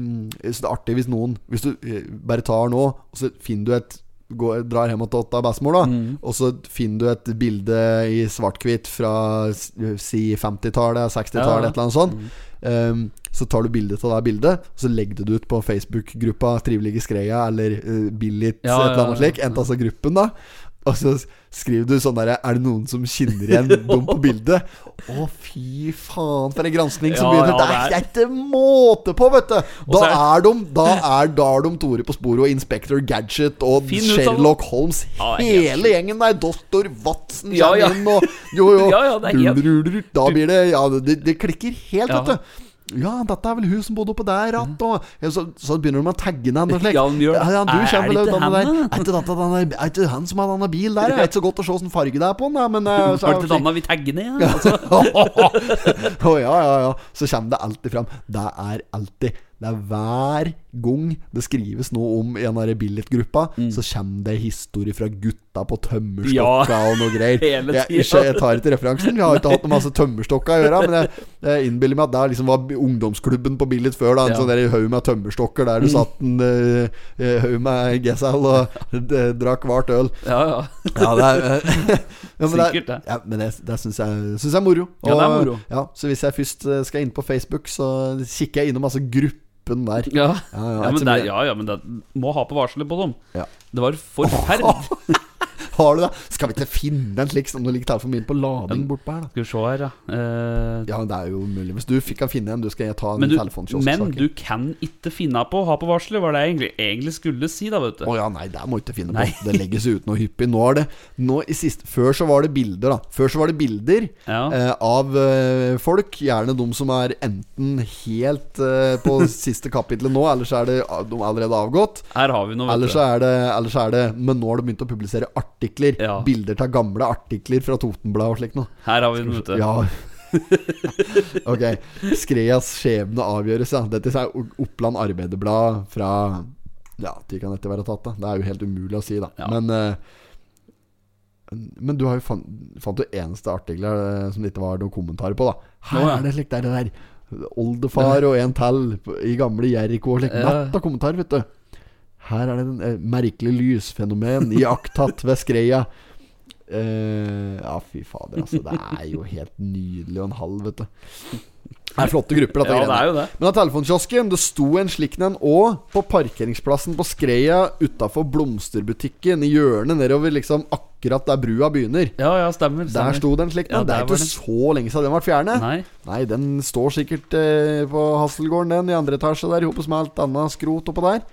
så det er artig hvis noen Hvis du eh, bare tar nå, og så finner du et går, drar hjem til Otta bestemor, da. Mm. Og så finner du et bilde i svart-hvitt fra si 50-tallet, 60-tallet, Ja. et eller annet sånt. Um, så tar du bilde av det bildet, og så legger du det ut på Facebook-gruppa Trivelige Skreia eller uh, Billit, Ja, et eller annet ja. slik. Enten altså gruppen, da. Og så skriver du sånn derre Er det noen som kjenner igjen dem på bildet? Å, fy faen, for en granskning som Ja, begynner. ja, det, er, ikke måte på, vet du! Da er- er de Da er, da er de Tore på sporet og Inspector Gadget og Fin ut av det. Sherlock Holmes. Ja, Hele gjengen der. Doktor Watson kommer inn, og jo, jo. Da blir det Ja, det, det klikker helt, vet du. Ja, dette er vel hun som bodde oppå der att, og så, så begynner de å tagge henne og slik. Ja. Ja, du Er kommer ikke ut av det der. Er ikke dette den er ikke han som har denne bil der? Det er ikke så godt å se åssen farge det er på den, da, men eh, så Var det ikke danna vi tagger ned? Ja, altså. oh, ja, ja, ja. Så kommer det alltid fram. Det er alltid Det er hver gang det skrives noe om i den der Billit-gruppa, så kommer det historie fra gutta på tømmerstokka Ja. og noe greier. Jeg, jeg tar ikke referansen. Vi har ikke hatt noe masse tømmerstokka å gjøre. Men jeg, jeg innbiller meg at der liksom var ungdomsklubben på Billit før. Da En Ja. sånn haug med tømmerstokker der du satt en uh, haug med gesal og eh, drakk hvert øl. ja, ja. Ja, det er ja, men Sikkert, det. Ja, men det, det syns jeg, synes jeg er moro. Ja, det er moro. ja, så hvis jeg først eh, skal inn på Facebook, så kikker jeg innom masse gruppen der. Ja. Ja, ja, Ja, men det, ja, ja, men det må ha på varselet på dem. Ja. Det var forferdelig. Har du det? Skal vi ikke finne en slik som du ligger telefonen min på lading bortpå her, da? Skal vi se her, ja. Uh, Ja, det er jo mulig. Hvis du fikk finne en, du skal jeg ta en telefonkiosk. men du kan ikke finne på å ha på varselet, var det jeg egentlig, egentlig skulle si, da, vet du. Å ja, nei, det må du ikke finne Nei. på. Det legges ut noe hyppig. Nå er det nå i sist, Før så var det bilder, da. Før så var det bilder Ja. uh, av uh, folk. Gjerne de som er enten helt eh, på siste kapitlet nå, eller så er det de er allerede avgått. Her har vi noe, Eller vet så du. er det, eller så er det Men nå har de begynt å publisere artikler. Ja. Bilder av gamle artikler fra Totenbladet og slikt noe. Her har vi den, vet du. Ja. ok. Skreas skjebne avgjøres, ja. Dette er Oppland Arbeiderblad fra Ja, de kan dette være tatt, da. Det er jo helt umulig å si, da. Ja. Men uh, Men du har jo fant, fant jo eneste artikler eh, som det ikke var noen kommentarer på, da. Her Nå, ja. er det slik der, det der Oldefar og en til i gamle Jeriko og slik. Ja. Natt av kommentarer, vet du. Her er det en eh, merkelig lysfenomen iakttatt ved Skreia. Eh, ja, fy fader, altså. Det er jo helt nydelig og en halv, vet du. Det er flotte grupper, dette Ja, det er jo det. Men av telefonkiosken, det sto en slik en òg på parkeringsplassen på Skreia utafor blomsterbutikken i hjørnet nedover liksom akkurat der brua begynner. Ja, ja, stemmer. Der stemmer. sto den slik. Ja, det er ikke så lenge siden den ble fjernet. Nei. Nei, den står sikkert eh, på Hasselgården, den, i andre etasje der, sammen med alt annet skrot oppå der.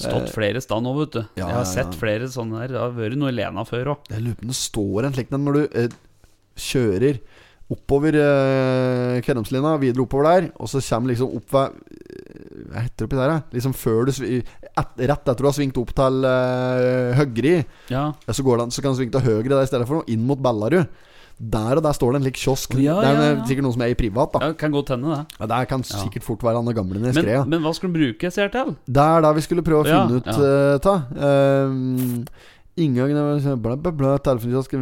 Stått flere stand nå, vet du. Eh, ja, jeg har sett ja. flere sånne der. Det har vært noe i Lena før òg. Jeg lurer på om det står en slik den når du eh, kjører oppover eh, Kveddomslinja, videre oppover der, og så kommer liksom opp ved eh, Hva heter det oppi der? Liksom før du et, Rett etter du har svingt opp til eh, Høgri, Ja. ja, så, går det, så kan du svinge til høyre der i stedet for noe, inn mot Ballarud. Der og der står det en lik kiosk. Ja, det er ja, ja. sikkert noe som er i privat, da. ja, kan godt hende, det. Ja, der kan sikkert fort være han gamle nede i skreia. men hva skulle du bruke CR til? Det er da vi skulle prøve å finne ut uh, ta. Ehm, inngangen er bla, bla, bla, telefonkiosk,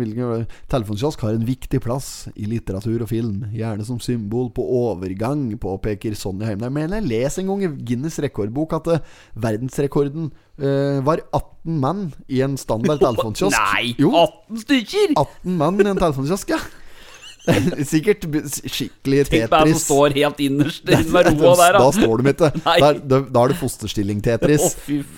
telefonkiosk har en viktig plass i litteratur og film. Gjerne som symbol på overgang, påpeker Sonja Heimdal. Men jeg leser en gang i Guinness rekordbok at eh, verdensrekorden uh, var 18 mann i en standard telefonkiosk. Nei! Jo, 18 stykker! 18 mann i en telefonkiosk, ja. Sikkert skikkelig Tetris. Tenk på som står helt innerst med roa der, da da. står de ikke. Da, da, er det fosterstilling-Tetris.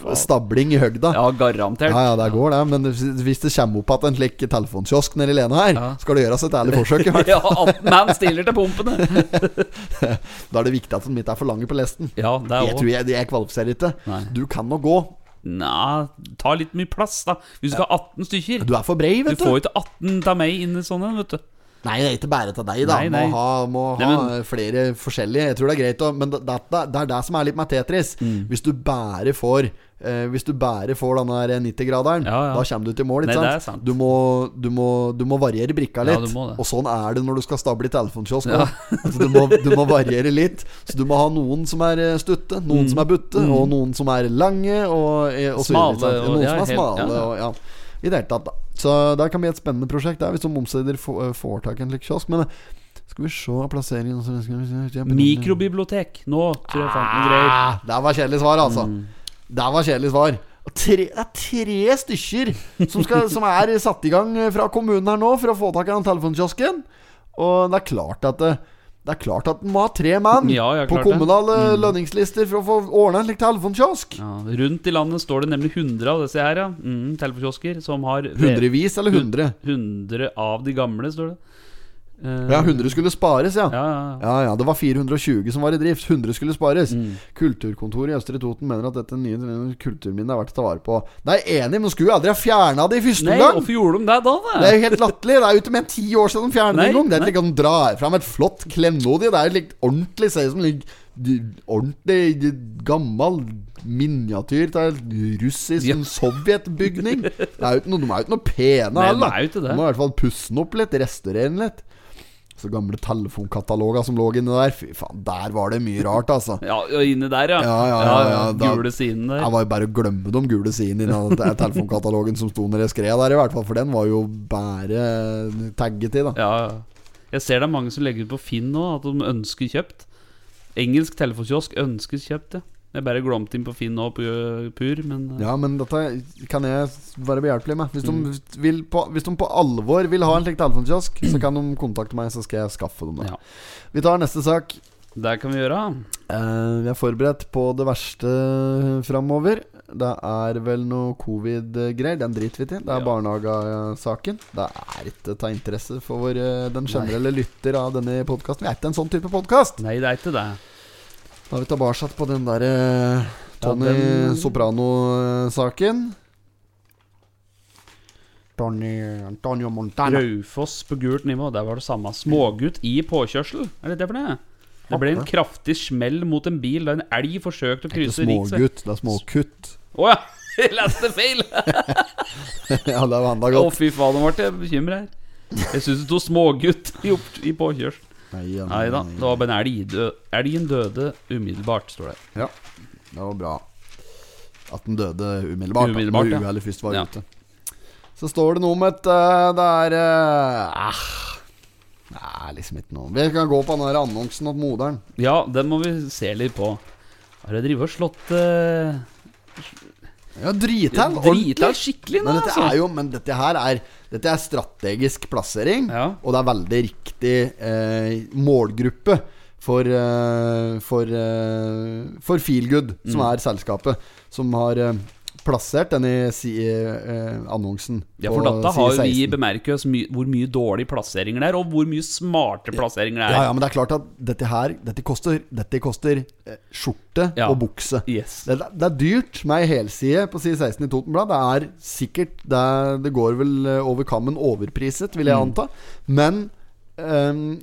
Oh. Stabling i høgda. Ja, garantert. Ja, ja, det går det. Men hvis det kommer opp igjen en slik telefonkiosk nede i Lena her, skal det gjøres et ærlig forsøk. i. Ja, 18 mann stiller til pumpene. Da er det viktig at den ikke er for lange på lesten. Ja, det er Jeg òg tror jeg, jeg kvalifiserer ikke. Nei. Du kan nå gå. Nei, ta litt mye plass, da. Hvis du skal ha 18 stykker. Du er for brei, vet du. Du får ikke 18 av meg inn i sånne, vet du. Nei, det er ikke bare til deg, da. Nei, nei. Må ha, må Nei, ha men- flere forskjellige. Jeg tror det er greit, men det, det, det er det som er litt med Tetris. Mm. Hvis du bare får eh, Hvis du bare får den der 90-graderen, Ja, ja. da kommer du til mål. Ikke Nei, sant? sant. Du, må, du, må, du må variere brikka litt. Ja, og sånn er det når du skal stable i telefonkiosk. Ja. Altså, du, må, du må variere litt. Så du må ha noen som er eh, stutte, noen som er butte, og noen som er lange, og, eh, og Mm. Smale, og- Noen ja, som er smale. Og, ja. I det hele tatt, da. Så det kan bli et spennende prosjekt der, hvis de omsider får, får tak i en slik kiosk. Men eh, skal vi se plasseringen så skal vi se- Mikrobibliotek. Nå tror jeg fant noen greier. Der Det var kjedelig svar, altså. Mm. Det var kjedelig svar. Tre, det er tre stykker som, skal, som er satt i gang fra kommunen her nå for å få tak i den telefonkiosken. Og det er klart at det, det er klart at man må ha tre mann Ja, på kommunale. Mm. lønningslister for å få ordna en slik telefonkiosk. Ja, rundt i landet står det nemlig 100 av disse her, ja. Mm, telefonkiosker som har Hundrevis eller hundre? 100 av de gamle, står det. Eh, Ja, 100 skulle spares, ja. Ja, ja, ja. Ja, det var 420 som var i drift. 100 skulle spares. Mm. Kulturkontoret i Østre Toten mener at dette nye kulturminnet er verdt å ta vare på. Det er enig, men skulle jo aldri ha fjerna det i første Nei, omgang! hvorfor gjorde de det da? Det er jo helt latterlig. Det er jo ikke mer enn ti år siden de fjerna det Nei, en gang. Det er ikke at de drar fram et flott klenodie. Det er litt ordentlig Ser ut som ligger ordentlig gammel miniatyr av en russisk Ja. sovjetbygning. De er jo ikke noe pene Nei, heller. er. De må i hvert fall pusse den opp litt, restaurere den litt. Så gamle telefonkataloger som lå inni der. Fy faen, der var det mye rart, altså. Ja, Inne der, ja. Ja, ja, ja, ja, da- Gule siden der. Jeg var jo bare å glemme de gule sidene i den telefonkatalogen som sto når jeg skrev der, i hvert fall. For den var jo bare tagget i, da. Ja, ja. Jeg ser det er mange som legger ut på Finn nå at de ønsker kjøpt. Engelsk telefonkiosk ønskes kjøpt, ja. Jeg bare glemte inn på Finn nå på pur, men øh, Ja, men dette kan jeg være behjelpelig med. Hvis de, vil på, hvis de på alvor vil ha en slik telefonkiosk, så kan de kontakte meg, så skal jeg skaffe dem det. Ja. Vi tar neste sak. det kan vi gjøre. Eh, vi er forberedt på det verste framover. Det er vel noe covid-greier. Den driter vi til. Det er Ja. barnehagesaken. Det er ikke ta interesse for eh, den generelle lytter av denne podkasten. Vi er ikke en sånn type podkast. Nei, det er ikke det. Da er vi tilbake på den derre Tony den- Soprano-saken. Tony Antonio Montana. Raufoss på gult nivå. Der var det samme. Smågutt i påkjørsel. Er det det for det? Det ble en kraftig smell mot en bil da en elg forsøkte å Det er ikke smågutt, det er småkutt. Å ja! Jeg leste feil! ja, det var enda Å, godt. fy faen, nå ble jeg bekymra her. Jeg syns det sto smågutt i, i påkjørsel. Nei, ja, Nei da, det var bare en elg. Elgen døde umiddelbart, står det. Ja, det var bra. At den døde umiddelbart. da, Umiddelbart, når ja. uhellet først var Ja. ute. Så står det noe om et eh, Det er eh, ah, Det er liksom ikke noe Vi kan gå på den annonsen om moderen. Ja, den må vi se litt på. Har jeg drevet og slått uh, Ja, drithell. Drita skikkelig nå, Men dette altså. er jo Men dette her er Dette er strategisk plassering, Ja. og det er veldig riktig eh, målgruppe for eh, For, eh, for Feelgood, som Mm. er selskapet som har eh, plassert, denne si, eh, annonsen. Ja, for dette har jo vi bemerket oss my hvor mye dårlige plasseringer det er, og hvor mye smarte plasseringer det er. Ja, ja, men det er klart at dette her Dette koster, dette koster eh, skjorte Ja. og bukse. Yes. Det, det er dyrt med ei helside på side 16 i Totenblad. Det er sikkert Det, er, det går vel eh, over kammen overpriset, vil jeg Mm. anta. Men ehm,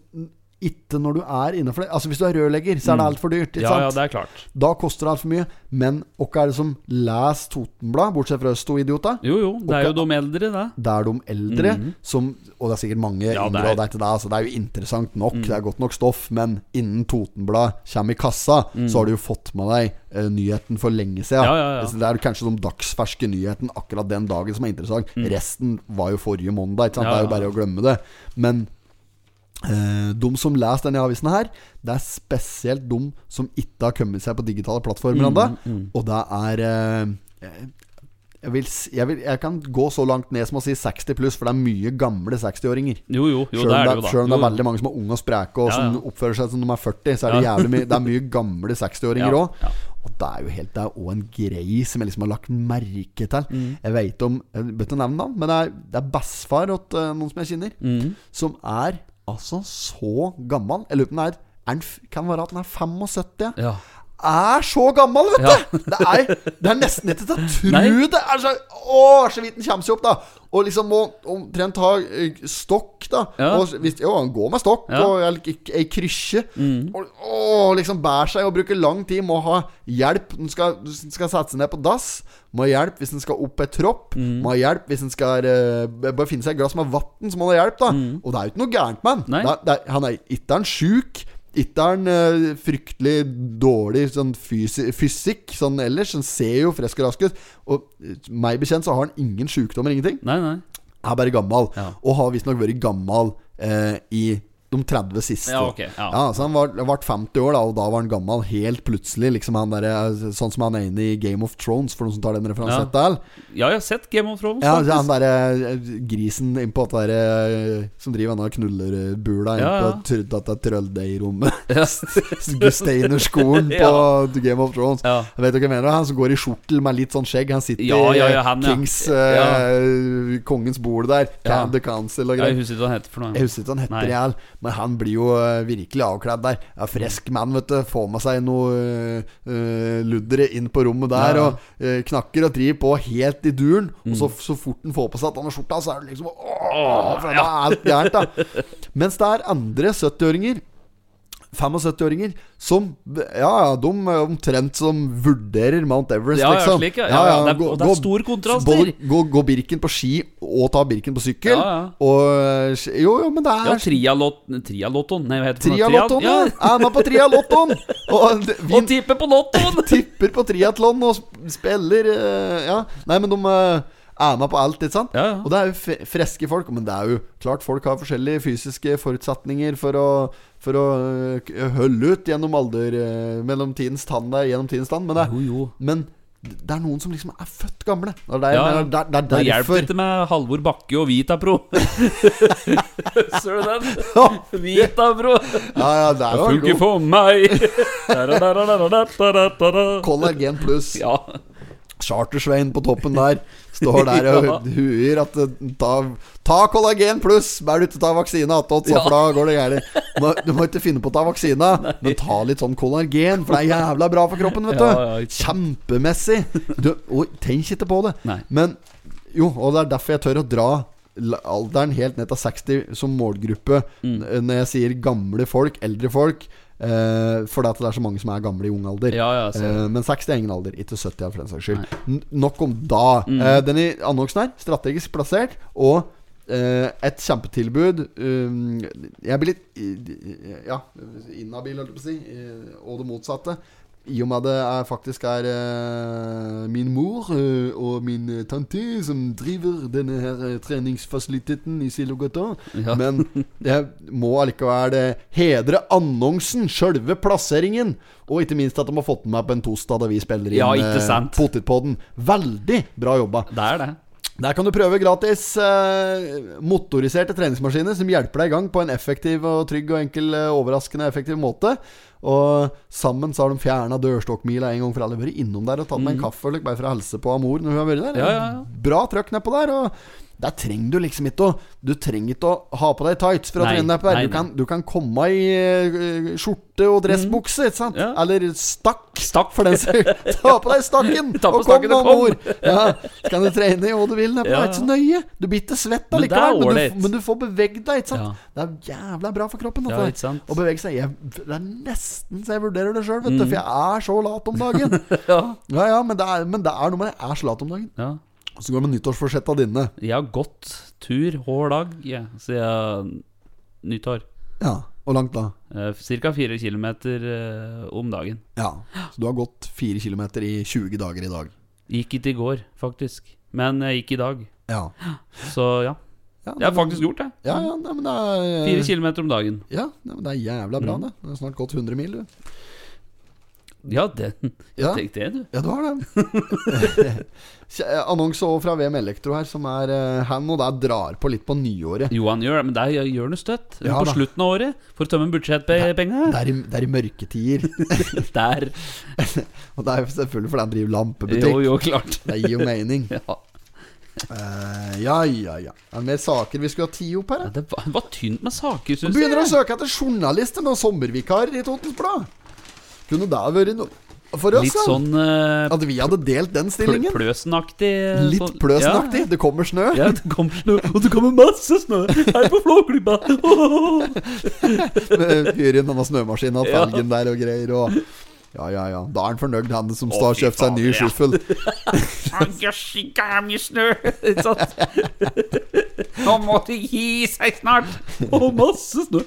ikke når du er innenfor det. Altså Hvis du er rørlegger, så er det altfor dyrt. Ikke ja, Ja, ja, det er klart. Da koster det altfor mye. Men hvem er det som leser Totenblad, bortsett fra oss to idiota? Jo, jo, det er jo de eldre, det. Det er de eldre som Og det er sikkert mange. Ja, yngre, av deg til det er det. Er jo interessant nok, det er godt nok stoff, men innen Totenblad kommer i kassa, så har du jo fått med deg uh, nyheten for lenge siden. Mm. Ja, ja, ja. Det er kanskje de dagsferske nyheten akkurat den dagen som er interessant. Resten var jo forrige mandag, ikke sant? Mm. Det er jo bare å glemme det. Men de som leser denne avisen her, det er spesielt de som ikke har kommet seg på digitale plattformer Mm, mm. Og det er eh, jeg, vil, jeg, vil, jeg kan gå så langt ned som å si 60 pluss, for det er mye gamle 60-åringer. Jo, jo, jo Selv om det, det selv om det er veldig mange som er unge og spreke, og Ja, som oppfører seg som de er 40, så er det Ja. mye Det er mye gamle 60-åringer òg. ja. Og det er jo helt Det er òg en grei som jeg liksom har lagt merke til. Mm. Jeg vet om Jeg bør ikke nevne navn, men det er, det er bestefar til eh, noen som jeg kjenner, Mm. som er altså så gammel. Jeg lurer på om den er, Kan være at den er 75? Ja. Er så gammel, vet Ja. du! Det, er, det er nesten ikke til å tro Nei. det! Er så, å, så vidt den kommer seg opp, da. Og liksom må omtrent ha eh, stokk, da. Ja. Og hvis, jo, han går med stokk Ja. Mm. og ei- krykkje. Mm. Og, å, liksom bærer seg og bruker lang tid. Må ha hjelp han skal, hvis skal sette seg ned på dass. Må ha hjelp hvis han skal opp ei tropp. Mm. Må ha hjelp hvis han skal uh, bare finne seg et glass med vann, så må han ha hjelp, da. Og det er jo ikke noe gærent med han. Mm. Er, er, han er ikke sjuk. Ikke er han eh, fryktelig dårlig sånn fysi fysikk sånn ellers. Han ser jo frisk og rask ut. Og eh, meg bekjent så har han ingen sjukdommer, ingenting. Nei, nei. Er bare gammel. Ja. Og har visstnok vært gammel eh, i de 30 siste. Ja, ok, ja. så Han var, ble 50 år, da og da var han gammel helt plutselig. Liksom han der, eh, Sånn som han er inne i Game of Thrones, for noen som tar den referansen. Ja. Ja. Ja, jeg har sett Game of Thrones. Ja, faktisk. han derre eh, grisen innpå at der, eh, som driver denne knullerbula Ja, ja. ja, dette trølldeig-rommet. Ja. Gusteinerskolen på Ja. Game of Thrones. Ja. Jeg vet ikke hva jeg mener Han som går i skjortel med litt sånn skjegg. Han sitter Ja, ja, ja, i han, ja. Kings uh, Kongens bord der. Ja. The Council og Jeg husker ikke hva han heter for noe. Jeg husker ikke hva han heter, men han blir jo eh, virkelig avkledd der. Ja, frisk mann, vet du. Får med seg noe uh, luddere inn på rommet der. Ja. Og uh, knakker og driver på helt i duren. Og Mm. så, så fort han får på seg denne skjorta, så er det liksom Åh, for det er gærent, da. Mens det er andre 70-åringer 75-åringer som Ja, ja, de er omtrent som vurderer Mount Everest, Ja, ja, liksom. slik, ja. Ja, ja, det er- og det er stor kontrast der. gå, gå Birken på ski og ta Birken på sykkel. Ja, ja. Og Jo, jo, men det er Ja, trialot, Trialotton Nei, hva heter det? Trialotton, ja! Er med på trialotton! Og vi Og tipper på lottoen! tipper på triatlon og spiller eh, Ja. Nei, men de eh, er med på alt, ikke sant? Ja, ja. Og det er jo friske folk. Men det er jo klart folk har forskjellige fysiske forutsetninger for å For å eh, holde ut gjennom alder eh, Mellom tidens tann der, gjennom tidens tann. Men det, Jo, jo. men det er noen som liksom er født gamle. Det er, Ja, det er, det er Det hjelper ikke med Halvor Bakke og Vitapro. Ser du den? Vitapro. Ja, ja, det er Funker god. for meg. Kollagen pluss. Ja. Chartersveien på toppen der står der og Ja. huer at eh, ta, ta kollagen pluss! Bare du ikke ta vaksine attåt, så Ja. for da går det gærent. Du må- ikke finne på å ta vaksina, men ta litt sånn kollagen, for det er jævla bra for kroppen, vet du. Ja, ja. Kjempemessig. Du, og tenk ikke på det. Nei. Men jo, og det er derfor jeg tør å dra alderen helt ned til 60 som målgruppe Mm. når jeg sier gamle folk, eldre folk. Eh, fordi at det er så mange som er gamle i ung alder. Ja, ja, eh, men 60 er ingen alder, ikke 70 for den saks skyld. Nok om da. Mm. Uh, den i annonsen her, strategisk plassert, og et kjempetilbud. Um, jeg blir litt Ja, inhabil, holdt jeg på å si, og det motsatte. I og med det er faktisk er uh, min mor uh, og min tante som driver denne her eh, treningsfasiliteten i Silogata. Ja. Men jeg må allikevel hedre annonsen, sjølve plasseringen. Og ikke minst at de har fått med på en torsdag da vi spiller inn Ja. Potetpodden. Veldig bra jobba. Det er det. Der kan du prøve gratis eh, motoriserte treningsmaskiner som hjelper deg i gang på en effektiv og trygg og enkel, eh, overraskende effektiv måte. Og sammen så har de fjerna dørstokkmila en gang for alle. Vært innom der og tatt meg en kaffe like, bare for å hilse på Amor når hun har vært der. Mm. Ja, ja, ja. Bra trøkk nedpå der. Og der trenger du liksom ikke å Du trenger ikke å ha på deg tights for å Nei, trene nedpå der. nei, Du kan, du kan komme i uh, skjorte og dressbukse, ikke sant? Ja. Eller stakk. Stakk. For den Ta på deg stakken, på og kom. Amor. Ja, så kan du trene i hva du vil nedpå. Ja, Det er ikke så nøye. Du blir ikke svett allikevel, men, du, men du får beveget deg, ikke sant? Ja. Det er jævla bra for kroppen. Ja, ikke sant? Å bevege seg. Jeg, det er nesten så jeg vurderer det sjøl, vet du. For jeg er så lat om dagen. Ja. Ja, ja, men det er, men det er noe med det. Jeg er så lat om dagen. ja. Så går det med nyttårsforsetta dine. Jeg har gått tur hver dag ja, siden nyttår. Ja, Hvor langt da? Ca. Cirka km kilometer om dagen. Ja, Så du har gått 4 kilometer i 20 dager i dag. Gikk ikke i går, faktisk. Men jeg gikk i dag. Ja. Så ja. ja Jeg har faktisk gjort det. Ja, ja, nei, men det er Fire kilometer om dagen. Ja, nei, men det er jævla bra, Mm. det. Det har snart gått 100 mil, du. Ja, det Ja. Tenk det, du. Ja, du har det. Kje- Annonse òg fra VM Elektro her, som er eh, Han og der drar på litt på nyåret. Jo, han gjør det, men det er- gjør han det støtt. Ja, på da. slutten av året, for å tømme budsjettpenga. Det er i, det er i mørketider. Der. og det er jo selvfølgelig fordi han driver lampebutikk. Jo, jo, klart. Det gir jo mening. Ja. Uh, ja, ja, ja. Er det mer saker vi skulle ha tid opp her? Ja. Det var, var tynt med saker, syns jeg. begynner å søke etter journalister og sommervikarer i Totens Blad. Kunne det ha vært noe for oss? Litt da? sånn uh, At vi hadde delt den stillingen? pløsenaktig. eh, Litt sånn- pløsenaktig. Det kommer snø. Ja, ja, det kommer snø, og det kommer masse snø her på Flåklypa. Fyr inn denne snømaskinen, Ja. felgen der og greier. Og ja, ja, ja. Da er han fornøyd, han som står og kjøpt seg en ny skyffel. Jøss, ikke snø. Ikke sant? Nå må de gi seg snart. Og masse snø.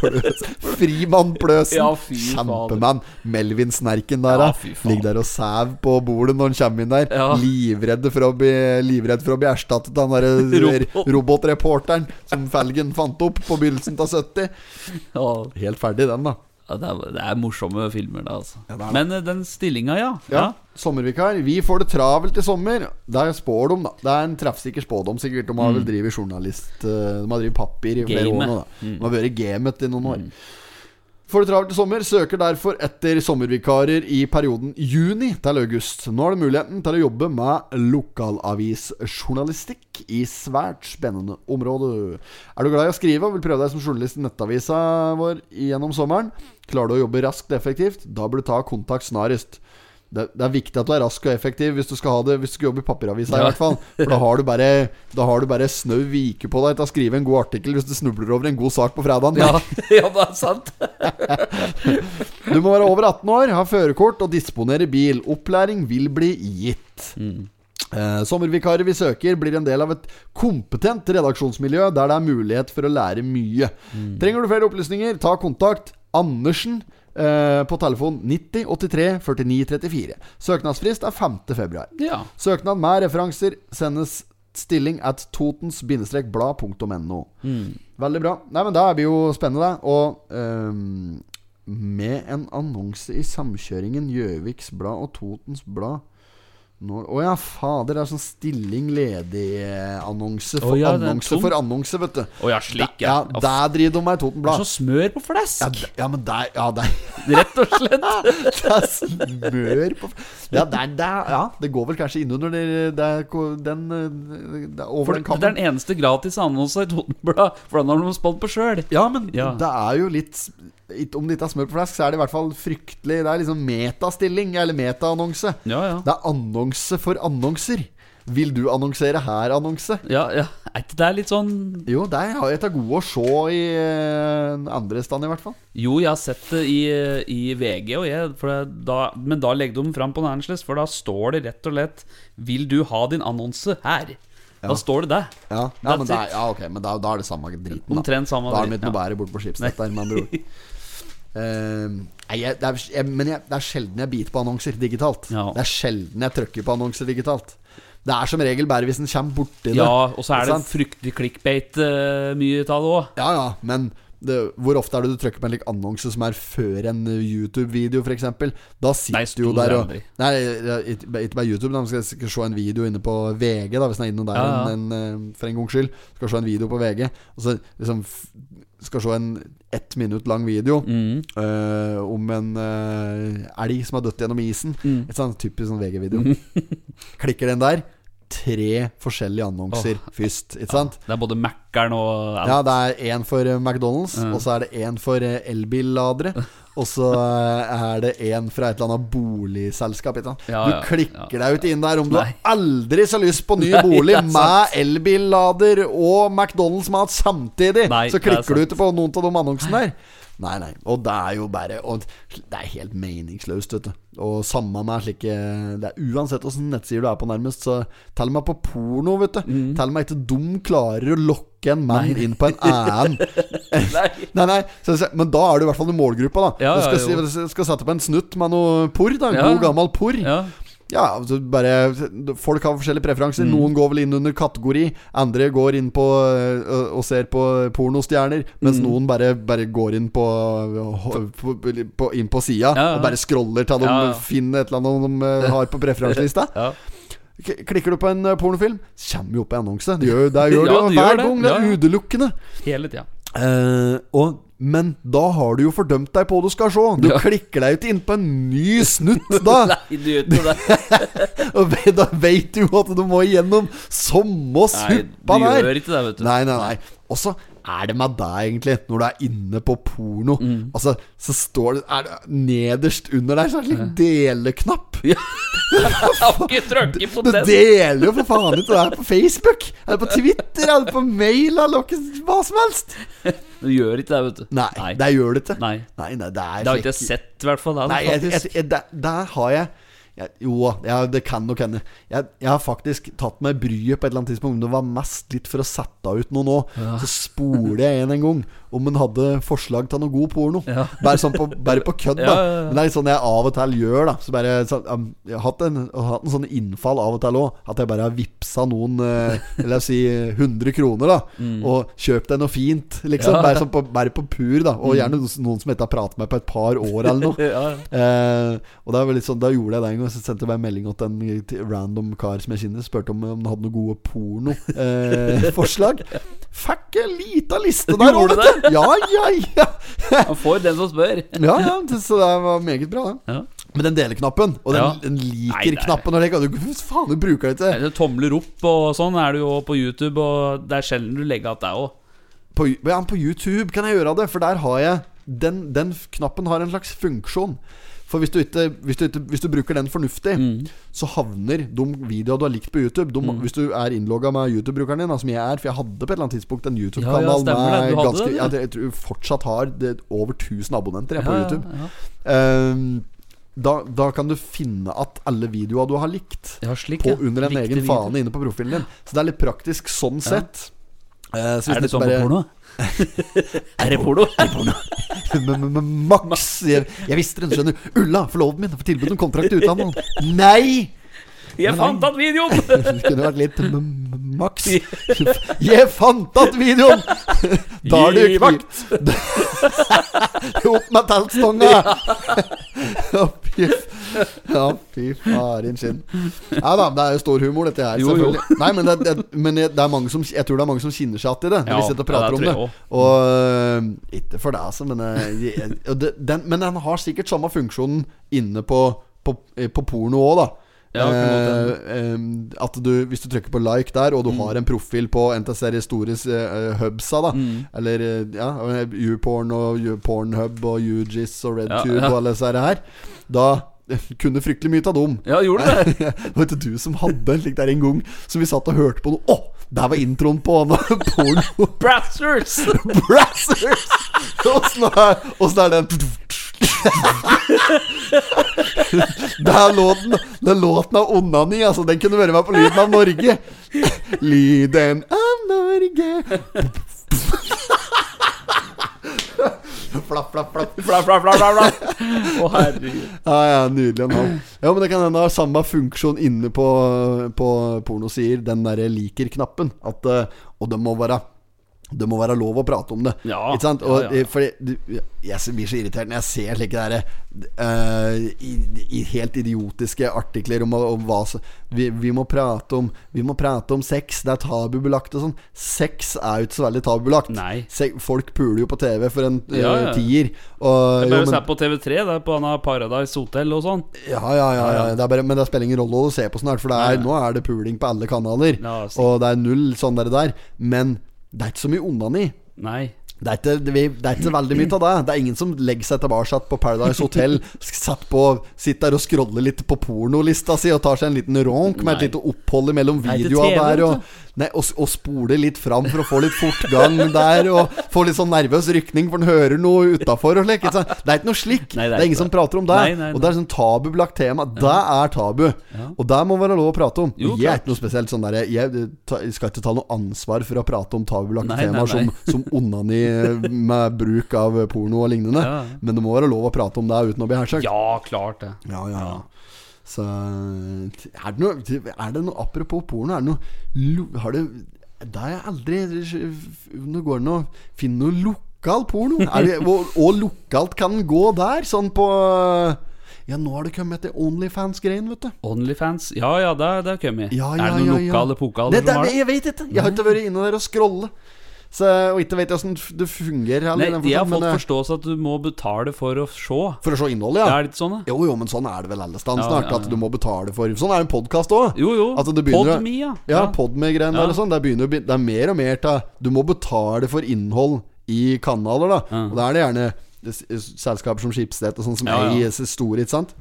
Frimann Pløsen. Ja. Kjempemann. Melvin Snerken der, Ja. Ligger der og sæv på bordet når han kommer inn der. Ja. Livredd, for å bli, livredd for å bli erstattet av den der robotreporteren som Felgen fant opp på begynnelsen av 70. Ja, Helt ferdig, den, da. Det, er, det er morsomme filmer, da. Altså. Ja. Men eh, den stillinga, ja. Ja, Sommervikar. Vi får det travelt i sommer. Der spår de, da. Det er en treffsikker spådom, sikkert. De har vel drevet journalist eh, De har drevet papir i flere år nå. Da. De har vært gamet i noen år. Får det travelt i sommer, søker derfor etter sommervikarer i perioden juni til august. Nå har du muligheten til å jobbe med lokalavisjournalistikk i svært spennende område. Er du glad i å skrive og vil prøve deg som journalist i nettavisa vår gjennom sommeren? Klarer du å jobbe raskt og effektivt? Da bør du ta kontakt snarest. Det, det er viktig at du er rask og effektiv hvis du skal ha det Hvis du skal jobbe i papiravisa. i hvert fall For da har du bare Da har du bare snau vike på deg til å skrive en god artikkel hvis du snubler over en god sak på fredagen. Ja, ja, det er sant. Du må være over 18 år, ha førerkort og disponere bil. Opplæring vil bli gitt. Eh, sommervikarer vi søker, blir en del av et kompetent redaksjonsmiljø der det er mulighet for å lære mye. Trenger du flere opplysninger, ta kontakt. Andersen eh, på telefon 90 83 49 34. Søknadsfrist er 5. februar. Ja. Søknad med referanser sendes stilling at totens-blad.no. Veldig bra. Nei, men er vi jo spennende, det. Og um, med en annonse i samkjøringen Gjøviks Blad og Totens Blad Å ja, fader. Det er sånn stilling ledig-annonse for oh, ja, annonse for annonse, vet du. Å ja, slik, ja. ja. Der driver de med i Toten Det er Blad. så smør på Ja, flesk. d- ja, men der Ja, der Rett og slett. Det er smør på Ja, der, der, er, ja, det går vel kanskje innunder det, det er, den eh, det er Over For den det er den eneste gratis annonsen i Totenbladet, for den har de spådd på sjøl. Ja, men Ja. det er jo litt Om det ikke er smør på flesk, så er det i hvert fall fryktelig Det er liksom metastilling, eller metaannonse. Ja, ja. Det er annonse for annonser. Vil du annonsere her, annonse? ja, ja. Er ikke det litt sånn Jo, det har jeg til gode å se i eh, andre stand, i hvert fall. Jo, jeg har sett det i, i VG, jeg, da, men da legger de fram på Nansless, for da står det rett og slett 'Vil du ha din annonse her?' Da står det det. Ja, ja, men, det er, ja ok, men da, da er det samme driten. Da, Omtrent samme da er de ikke noe ja. bedre bort på Skipsnett der, med andre ord. Eh, nei, jeg, det er, jeg, men jeg, det er sjelden jeg biter på annonser digitalt. Ja. Det er sjelden jeg trykker på annonser digitalt. Det er som regel bare hvis en kommer borti det. Ja, og så er det sant? fryktelig clickbait uh, mye av det òg. Ja, ja, men det, Hvor ofte er det du trykker på en like, annonse som er før en YouTube-video, f.eks.? Da sitter du jo der og. Nei, ikke bare YouTube, da. Skal skal se en video inne på VG, da hvis den er inne der Ja, ja. En, en, eh, for en gangs skyld. Skal se en video på VG, og så liksom skal se en ett minutt lang video Mm. uh, om en uh, elg som har dødd gjennom isen. Mm. Et sånn typisk sånn VG-video. Klikker den der. Tre forskjellige annonser først, ikke sant? Det er både Mækkern og alt. Ja, det er én for eh, McDonald's, mm. og så er det én for elbilladere. Og så eh, er det en fra et eller annet boligselskap. Ikke sant? Ja, du klikker ja. deg ut inn der om du Nei. aldri så lyst på ny Nei, bolig med elbillader og McDonald's-mat samtidig. Nei, så er klikker du ut på noen av de annonsene der. Nei, nei. Og det er jo bare og Det er helt meningsløst, vet du. Og samme med slike Det er Uansett åssen nettsider du er på, nærmest, så tell meg på porno, vet du. Mm. Tell meg ikke de klarer å lokke en mann. Inn på en annen. Nei. Nei, nei, men da er du i hvert fall i målgruppa, da. Ja, du skal, ja, skal sette på en snutt med noe porr, da. En Ja. god gammel porr. Ja. Ja. altså bare Folk har forskjellige preferanser. Mm. Noen går vel inn under kategori, andre går inn på øh, og ser på pornostjerner, mens Mm. noen bare, bare går inn på, på, på Inn på sida Ja, ja. og bare scroller til de Ja, finner et eller annet de har på preferanselista. Klikker du på en pornofilm, kommer jo opp en annonse. Det gjør, det gjør Ja, det hver gang. Det er utelukkende. Hele tida. Eh, og, men da har du jo fordømt deg på du skal se. Du Ja. klikker deg ikke inn på en ny snutt da. Nei, du gjør ikke det. og da vet du jo at du må igjennom samme Nei, du gjør ikke det, vet du. Nei, nei, nei. Og så er det med deg, egentlig, når du er inne på porno. Mm. Altså, så står det, er det Nederst under der så er det en deleknapp. Ikke trykket på Du deler jo for faen ikke det her på Facebook, er det på Twitter, er det på mail, eller hva som helst. Du gjør ikke det, vet du. Nei, Nei. det gjør det ikke. Nei. Nei, nei, det er Det har ikke jeg sett, i hvert fall. Det, Nei, jeg, jeg, jeg, der, der har jeg, jeg Jo, ja, det kan nok hende. Jeg, jeg har faktisk tatt meg bryet på et eller annet tidspunkt. Men det var mest litt for å sette ut noe nå. Så spoler jeg en en gang om hun hadde forslag til noe god porno. Ja. Bare sånn på, bare på kødd, da. Ja, ja, ja. Men det er litt sånn jeg av og til gjør, da. Så bare, så, um, jeg har hatt en, jeg hatt en sånn innfall av og til òg. At jeg bare har vippsa noen eh, La oss si 100 kroner, da. Og kjøpt deg noe fint, liksom. Mm. Ja. Bare, sånn på, bare på pur, da. Og gjerne noen som ikke har pratet med på et par år, eller noe. ja, ja. Eh, og det var litt sånn, Da gjorde jeg det en gang. Så sendte jeg meg en melding til en random kar som jeg kjenner. Spurte om, om han hadde noen gode pornoforslag. Eh. Fikk en lita liste der òg, vet du! Ja, ja, ja! Han får den som spør. ja, ja så det var meget bra, det. Ja. Men den deleknappen, og den, Ja. den er- liker-knappen kan Faen, du bruker det til? Tomler opp og sånn er det jo på YouTube, og det er sjelden du legger igjen det òg. på, ja, på YouTube kan jeg gjøre det, for der har jeg Den, den knappen har en slags funksjon. For hvis du, ikke, hvis, du ikke, hvis du bruker den fornuftig, Mm. så havner de videoene du har likt på YouTube de, Hvis du er innlogga med YouTube-brukeren din, som jeg er For jeg hadde på et eller annet tidspunkt en YouTube-kanal ja, ja, med ganske ja, Jeg tror fortsatt har det, over 1000 abonnenter jeg, på YouTube. ja, Ehm, da, da kan du finne at alle videoer du har likt, slik, på, under en Likte egen video. fane inne på profilen din. Så det er litt praktisk sånn sett. Uh, Er det sånn på porno? er det porno? Er det porno? Max jeg, jeg visste du skjønner. Ulla, forloveden min, får tilbud om kontrakt i utlandet. Nei! Jeg fant at videoen! Det kunne vært litt m- m- Max. Jeg fant att videoen! Da er du kniv... vakt! Opp med teltstanga! Ja, fy Ja, fy faren sin. Ja da, det er jo stor humor, dette her. Jo, jo. Nei, men, det, det, men det som, jeg tror det er mange som kinner seg igjen i det. Når Ja, vi sitter og ja, prater det om det. Og øh, Ikke for deg, altså, men øh, jeg- den, Men den har sikkert samme funksjonen inne på, på, eh, på porno òg, da. Ja, Eh, eh, at du, hvis du trykker på like der, og du Mm. har en profil på NTS Histories Stores eh, hubsa, da Mm. eller eh, ja, YouPorn og YouPornhub og UGIS og RedTube Ja, ja. og alle disse her, da eh, kunne fryktelig mye av dem. Ja, gjorde du det? Vet du, du som hadde en slik der en gang, som vi satt og hørte på noe Å! Der var introen på porno. Brassers! Brassers! Åssen er, er den? Det er låten Den låten av Onani, altså. Den kunne vært med på Lyden av Norge. Lyden av Norge. Flapp, flapp, flapp. Fla, fla, fla, fla, fla. Å, herregud. Ja, ja, nydelig en. Ja, men det kan hende har samme funksjon inne på, på pornosider, den derre liker-knappen. At, eh, og det må være det må være lov å prate om det. Ja, Ikke sant? Og, ja, ja. Fordi Jeg blir så irritert når jeg ser slike der, uh, i, i helt idiotiske artikler om, om hva som vi, vi må prate om Vi må prate om sex, det er tabubelagt og sånn. Sex er jo ikke så veldig tabubelagt. Nei. Se, folk puler jo på TV for en eh, Ja, ja. tier. Og, det jo, bare å se på TV3, det er på Paradise Hotel og sånn. ja, ja, ja, ja. Det er bare, men det spiller ingen rolle å se på snart, for det er, nå er det puling på alle kanaler. Og det er null sånn der, der. Men det er ikke så mye onani. Nei. Det er, ikke, det, det er ikke veldig mye av det. Det er ingen som legger seg tilbake på Paradise Hotel, satt på, sitter der og scroller litt på pornolista si og tar seg en liten ronk med et lite opphold mellom er videoa der. Og, nei, og, og spoler litt fram for å få litt fortgang der. Og få litt sånn nervøs rykning, for den hører noe utafor. Det er ikke noe slik. Nei, det, er ingen som prater om det. Nei, nei, Og det er sånn tabubelagt tema. Det er tabu. Og det må være lov å prate om. Jo, jeg er ikke noe spesielt sånn der Jeg jeg skal ikke ta noe ansvar for å prate om tabubelagte temaer som, som onani med bruk av porno og lignende. Ja. Men det må være lov å prate om det uten å bli hersket. Ja, klart det. Ja, ja, ja. Så er det, noe, er det noe Apropos porno, er det noe Har det Da har jeg aldri Nå går det å finne noe lokal porno. Det, og, og lokalt kan den gå der, sånn på Ja, nå har det kommet til Onlyfans-greien, vet du. Onlyfans. Ja ja, det har kommet. Ja, er det noen ja, ja. lokale pokaler det, det? jeg vet ikke. Jeg har ikke vært inne der og scrolle. Så, og ikke vet jeg åssen det fungerer. Nei, de har fått eh, forståelse at du må betale for å se. For å se innholdet, Det er litt sånn, da. Jo, jo, men sånn er det vel alle steder Ja, snart. ja, At du må betale for Sånn er en podkast òg. Jo, jo. At det begynner å- Podme, ja. Ja, Podme-greiene Ja. der og sånn. Det, begynner, det er mer og mer til Du må betale for innhold i kanaler, da. Ja. Og da er det gjerne selskaper som Schibsted og sånn som Ja, ja. eier store, ikke sant.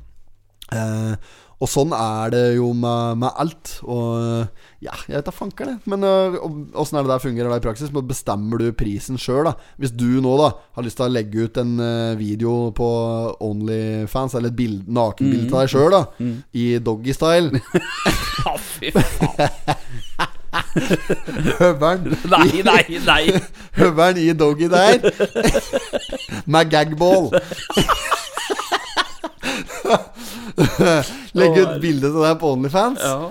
Eh, og sånn er det jo med, med alt. Og ja, jeg vet da fanker det. Men øh, åssen er det der fungerer det i praksis? Men Bestemmer du prisen sjøl, da? Hvis du nå da har lyst til å legge ut en øh, video på Onlyfans, eller et bild, nakenbilde av deg sjøl, da, i doggystyle Ja, fy faen. Høveren Nei, nei, nei. Høveren i doggy der Med gagball Legge ut bilde til deg på Onlyfans Ja.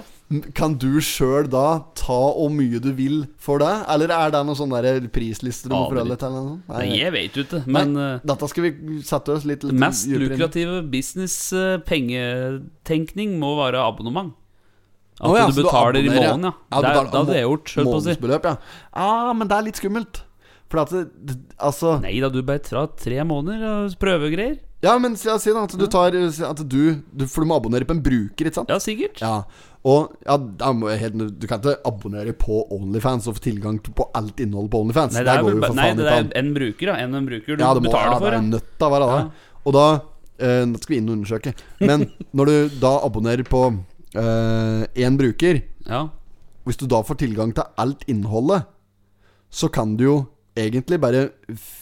Kan du selv da ta hvor mye du vil for det? Eller er det noen sånne prislister du må forholde deg til? Nei, jeg vet jo ikke. Men Nei, eh, dette skal vi sette oss litt, litt mest dypere lukrative business-pengetenkning må være abonnement. At oh, ja, du betaler betaler i måneden, ja. Ja, du Det, det hadde jeg gjort. Månedsbeløp, ja. Ah, men det er litt skummelt. For at det, det, Altså Nei da, du bare tar tre måneder og prøvegreier. Ja, men si si da at du tar At du, du For du må abonnere på en bruker, ikke sant? Ja, sikkert. Ja, og ja, helt, Du kan ikke abonnere på Onlyfans og få tilgang til- på alt innholdet på Onlyfans. Nei, det er, går vel nei, det er en bruker, da. En, en bruker du Ja, må betaler ja, for. det er nødt til å være det. Og da eh, Nå skal vi inn og undersøke. Men når du da abonnerer på én bruker ja. Hvis du da får tilgang til alt innholdet, så kan du jo egentlig bare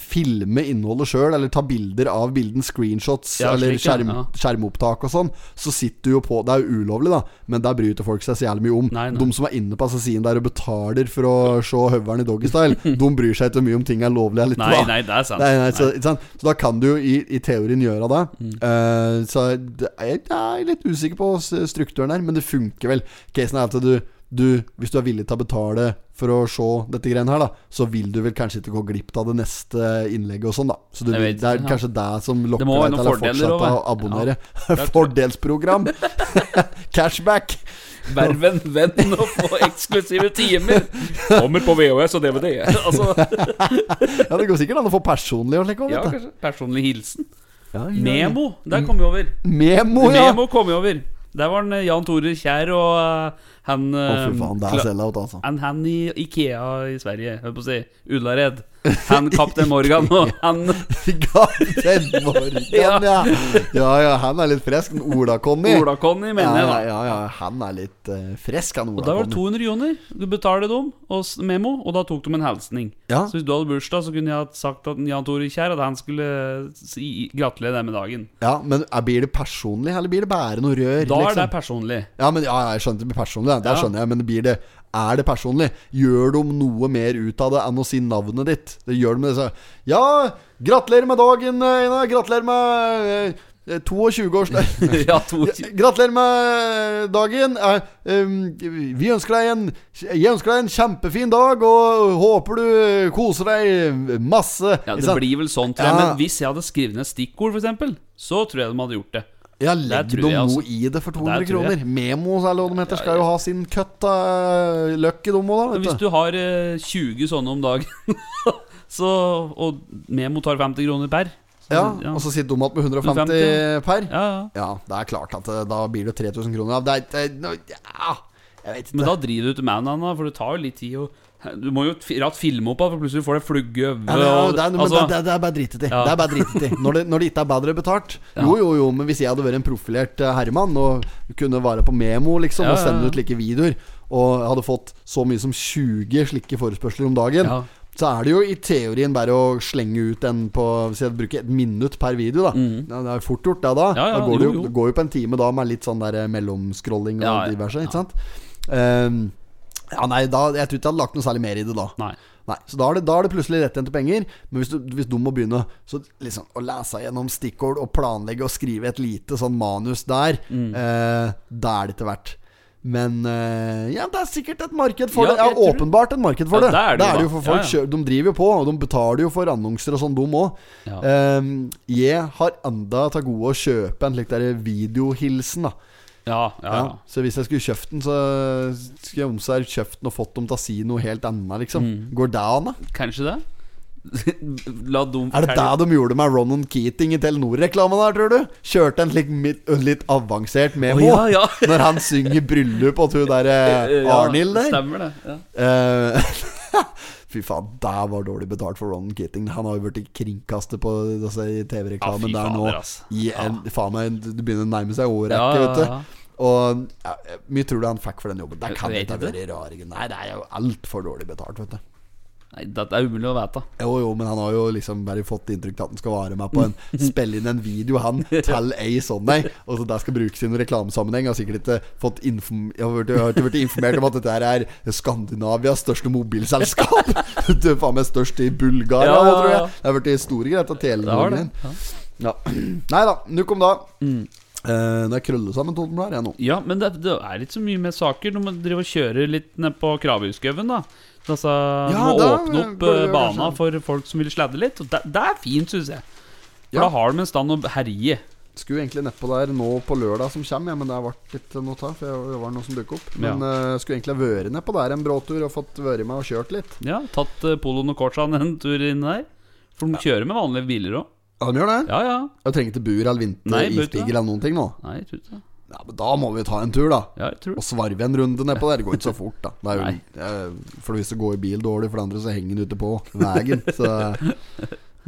filme innholdet sjøl, eller ta bilder av bilden, screenshots Ja, eller skjerm, ja. skjermopptak og sånn. Så sitter du jo på Det er jo ulovlig, da, men der bryter folk seg så jævlig mye om. Nei, nei. De som er inne på assassin der og betaler for å se høveren i doggystyle, de bryr seg ikke mye om ting er lovlig eller ikke. Nei, nei, det er sant. Nei, nei, så, sant? så da kan du jo i, i teorien gjøre det. Mm. Uh, så er, jeg er litt usikker på strukturen der, men det funker vel. Casen er at du, du Hvis du er villig til å betale for å se dette greiene her, da så vil du vel kanskje ikke gå glipp av det neste innlegget og sånn, da. Så du, vet det er ja. kanskje det som lokker deg til å fortsette å abonnere. Ja. Fordelsprogram. Cashback. Verv en venn og få eksklusive timer. Kommer på VHS og DVD. Altså, Ja, det går sikkert an å få personlig og slik òg, ja, kanskje. Personlig hilsen. Ja, ja, ja. Memo. Der kom vi over. Memo, ja! Memo kom vi over. Der var den eh, Jan Tore Kjær og eh, han Å, eh, fy faen, det er sellout, altså. han, han i Ikea i Sverige, holdt på å si. Ullared. Han kaptein Morgan og han Kaptein Morgan, ja. Ja. ja. Ja, han er litt frisk. Ola-Conny. Ola-Conny, mener jeg, da. ja, ja, ja, han er litt uh, frisk, han Og da var det 200 joner. Du betaler dem og memo, og da tok de en hilsning. Ja. Så hvis du hadde bursdag, så kunne jeg sagt at Jan Tore Kjær At han skulle si, gratulere deg med dagen. Ja, men eh, blir det personlig, eller blir det bare noe rør? Da er liksom? det personlig. Ja, men ja, jeg skjønte det blir personlig. Det Ja. skjønner jeg, men blir det er det personlig? Gjør de noe mer ut av det enn å si navnet ditt? Det gjør de med disse Ja, gratulerer med dagen, Einar. Gratulerer med eh, eh, 22-årsdag. ja, to, Gratulerer med dagen. Eh, Vi ønsker deg en Jeg ønsker deg en kjempefin dag, og håper du koser deg masse. ja, det blir vel sånn, tror jeg. Ja. Men hvis jeg hadde skrevet ned stikkord, f.eks., så tror jeg de hadde gjort det. Ja, legg dem noe altså. i det for 200 Der kroner. Memos eller hva de heter, skal jo ha sin cut av løkk i dem òg, hvis du. har eh, 20 sånne om dagen, så, og Memo tar 50 kroner per så, Ja, og så sitter de igjen med 150 150, per. ja, ja. Ja, det er klart at eh, da blir det 3000 kroner. Ja, Det er, det ja, jeg vet ikke. Men da driver du til mannen, for det tar jo litt tid å Du må jo ratt filme opp, for plutselig får du flugge i Ja, det, er, øyet. det, er, altså, det, er bare dritet i. Ja. Det er bare dritet i når, det, når det ikke er bedre betalt. Jo, jo, jo, men hvis jeg hadde vært en profilert eh, herremann og kunne være på Memo liksom og sende ut like videoer, og hadde fått så mye som 20 slike forespørsler om dagen, så er det jo i teorien bare å slenge ut en på Hvis jeg bruker et minutt per video, da. Ja, det er fort gjort, det da. Ja, ja, da går jo, jo, jo. det går jo på en time da med litt sånn der eh, mellomscrolling og Ja, diverse, ikke sant? Ehm, ja, nei, da, jeg tror ikke jeg hadde lagt noe særlig mer i det da. Nei. Nei, så da er, det, da er det plutselig rettjente penger. Men hvis, du, hvis de må begynne så liksom, å lese gjennom stikkord og planlegge og skrive et lite sånn manus der, Mm. eh, da er det ikke verdt. Men eh, ja, det er sikkert et marked for Ja, det. Ja, åpenbart et marked for Ja, det. det er det jo jo for folk Ja, De driver jo på, og de betaler jo for annonser og sånn, de òg. Ja. jeg har enda til gode å kjøpe en slik videohilsen, da. Ja, ja, Ja, så hvis jeg skulle kjøpt den, så skulle jeg omsær kjøpt den og fått dem til å si noe helt annet, liksom. Mm. Går det an, da? Kanskje det? Dum Er det det de gjorde med Ronan Keating i Telenor-reklamen der, tror du? Kjørte en slik midt- litt avansert memo oh, ja, ja. når han synger bryllup og hun der eh, Arnhild der. Stemmer det. Ja. Eh, Fy faen, det var dårlig betalt for Ronan Keating. Han har jo blitt kringkastet på altså, TV-reklamen fy der nå. I en, faen meg, Du begynner å nærme seg året, ja, vet du. Og ja, mye tror du han fikk for den jobben? Det kan ikke ha vært rare Nei, det er jo altfor dårlig betalt, vet du. Nei, det er umulig å vite. Jo, jo, men han har jo liksom bare fått inntrykk av at han skal være med på en Spille inn en video, han, til ei sånn ei. Og så der skal brukes i noen reklamesammenheng. Har sikkert ikke fått inform Jeg har vært- jeg har ikke informert om at dette er Skandinavias største mobilselskap. Det er faen meg størst i Bulgaria, Ja, ja, tror jeg. ja. Det har blitt store greier til Det Telenor. det. Ja. Nei da, nukk om da. Uh, det er krølle sammen Toten her, jeg nå. Ja, men det, det er ikke så mye med saker. Du må drive og kjøre litt ned på Krabbehusskauen, da. Altså, du Ja, må da åpne opp eh, bana for folk som vil sladde litt. Og det, det er fint, syns jeg. For Ja. da har de en stand å herje. Skulle egentlig nedpå der nå på lørdag som kommer, ja, men det har vært litt noe ta. For det var noe som dukket opp. Men eh, skulle egentlig vært nedpå der en bråtur og fått vært med og kjørt litt. Ja, Tatt uh, poloen og Corsan en tur inn der. For de kjører med vanlige biler òg. Ja, de gjør det? Ja, ja. Jeg trenger ikke bur eller vinter, Nei, ikke eller noen ting nå. Nei, jeg tror ikke det. Ja, men Da må vi ta en tur, da. Ja, jeg tror Og svarve en runde nedpå der. Det går ikke så fort, da. Det er jo, eh, for hvis det går i bil dårlig, for det andre så henger den ute på veien. Så.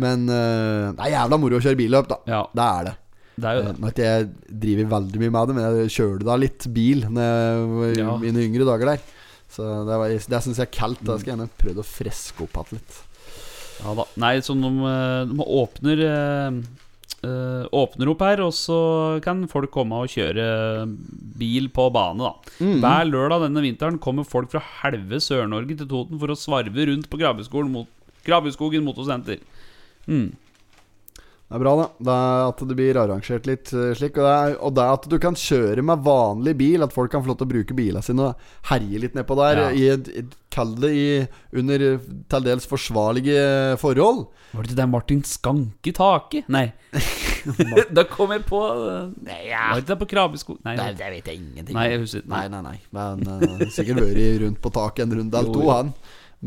Men eh, det er jævla moro å kjøre billøp, da. Ja, Det er det. det er jo Eh, det. Nå ikke jeg driver veldig mye med det, men jeg kjørte da litt bil når jeg var i Ja. mine yngre dager der. Så det, var- det syns jeg er kaldt. Da skal jeg gjerne prøve å freske opp igjen litt. Ja da. Nei, så de, eh, de åpner eh, Åpner opp her, og så kan folk komme og kjøre bil på bane, da. Mm. Hver lørdag denne vinteren kommer folk fra halve Sør-Norge til Toten for å svarve rundt på Krabbeskogen mot Krabbeskogen motorsenter. Mm. Det er bra, da. Det er at det blir arrangert litt eh, slik. Og det, er, og det er at du kan kjøre med vanlig bil. At folk kan få lov til å bruke bilene sine og herje litt nedpå der. Ja. I Kall det i, under eh, til dels forsvarlige forhold. Var det ikke der Martin Skanke taket? Nei. da kom jeg på uh, Nei, ja. Var det ikke det på Krabbesko? Nei, Nei, det vet jeg ingenting Nei, jeg husker ikke. Nei, nei, nei. Men uh, sikkert vært rundt på taket en runde eller to, han.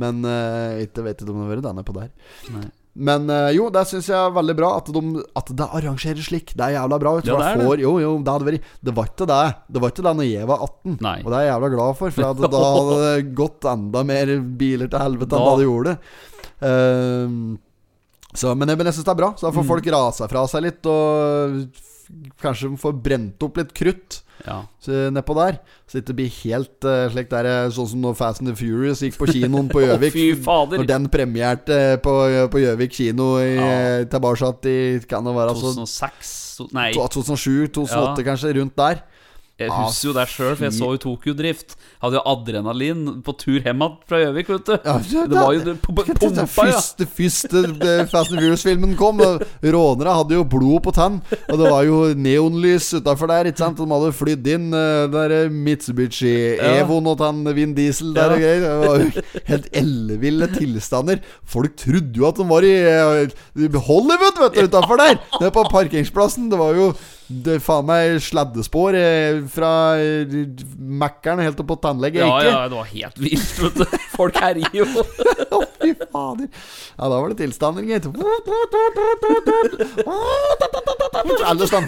Men uh, ikke vet ikke om det har vært denne på der. Nei. Men eh, jo, det syns jeg er veldig bra. At, de, at det arrangeres slik. Det er jævla bra. Ja, det er får, jo, jo, det vært Det var ikke det Det var ikke det når jeg var 18. Nei. Og det er jeg jævla glad for, for da hadde det gått enda mer biler til helvete enn Da- det gjorde. Uh, så, men jeg, men jeg syns det er bra. Så da får Mm. folk rasa fra seg litt, og kanskje får brent opp litt krutt Ja. så nedpå der. Så det ikke blir helt uh, slik der eh, Sånn som når Fast and the Furious gikk på kinoen på Gjøvik. fader. når den premierte på på Gjøvik kino i, Ja. eh, tilbake i Kan det være altså 2006 Så, Nei. 2007-2008, Ja. kanskje, rundt der. Jeg husker jo det sjøl, for jeg så jo Tokyo Drift. Hadde jo adrenalin på tur hjem fra Gjøvik, vet du. Ja, det var jo det pu- pu- pumpa, ja. Første, første eh, Fast and Furious-filmen kom, og rånere hadde jo blod på tann. Og det var jo neonlys utafor der. Ikke sant? De hadde flydd inn uh, der eh, Mitsubishi Evoen og tann Vin Diesel der og greier. Det var jo helt elleville tilstander. Folk trodde jo at de var i eh, Hollywood, vet du, utafor der. Nede på parkeringsplassen. Det var jo det faen meg sladdespor eh, fra eh, Mækkern helt opp på tannlege. Ja, ikke? ja, det var helt vilt, vet du. Folk herjer jo. Å, fy fader. Ja, da var det tilstander, gitt. Alle stand.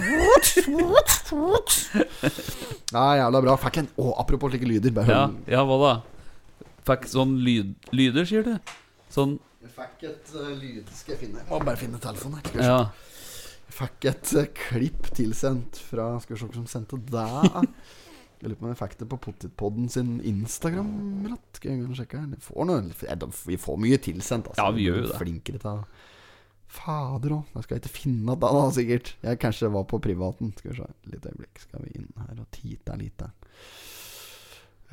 Ja, jævla bra. Fikk en Å, apropos slike lyder. Bare Ja, ja hva da? Fikk sånn lyd, lyder, sier du? Sånn Jeg fikk et uh, lyd Skal jeg finne må bare finne telefonen her. Se. Ja. Fikk et eh, klipp tilsendt fra Skal vi se hvem som sendte det. Jeg lurer på om jeg fikk det på Pottitpodden sin Instagram-ratt. Skal jeg sjekke her? Får, noe, vi får mye tilsendt. Altså. Ja, vi gjør jo det. Flinkere til Fader òg. Da skal jeg ikke finne det, da, sikkert. Jeg kanskje var på privaten. Skal vi se. Litt øyeblikk. Skal vi inn her og tite litt der.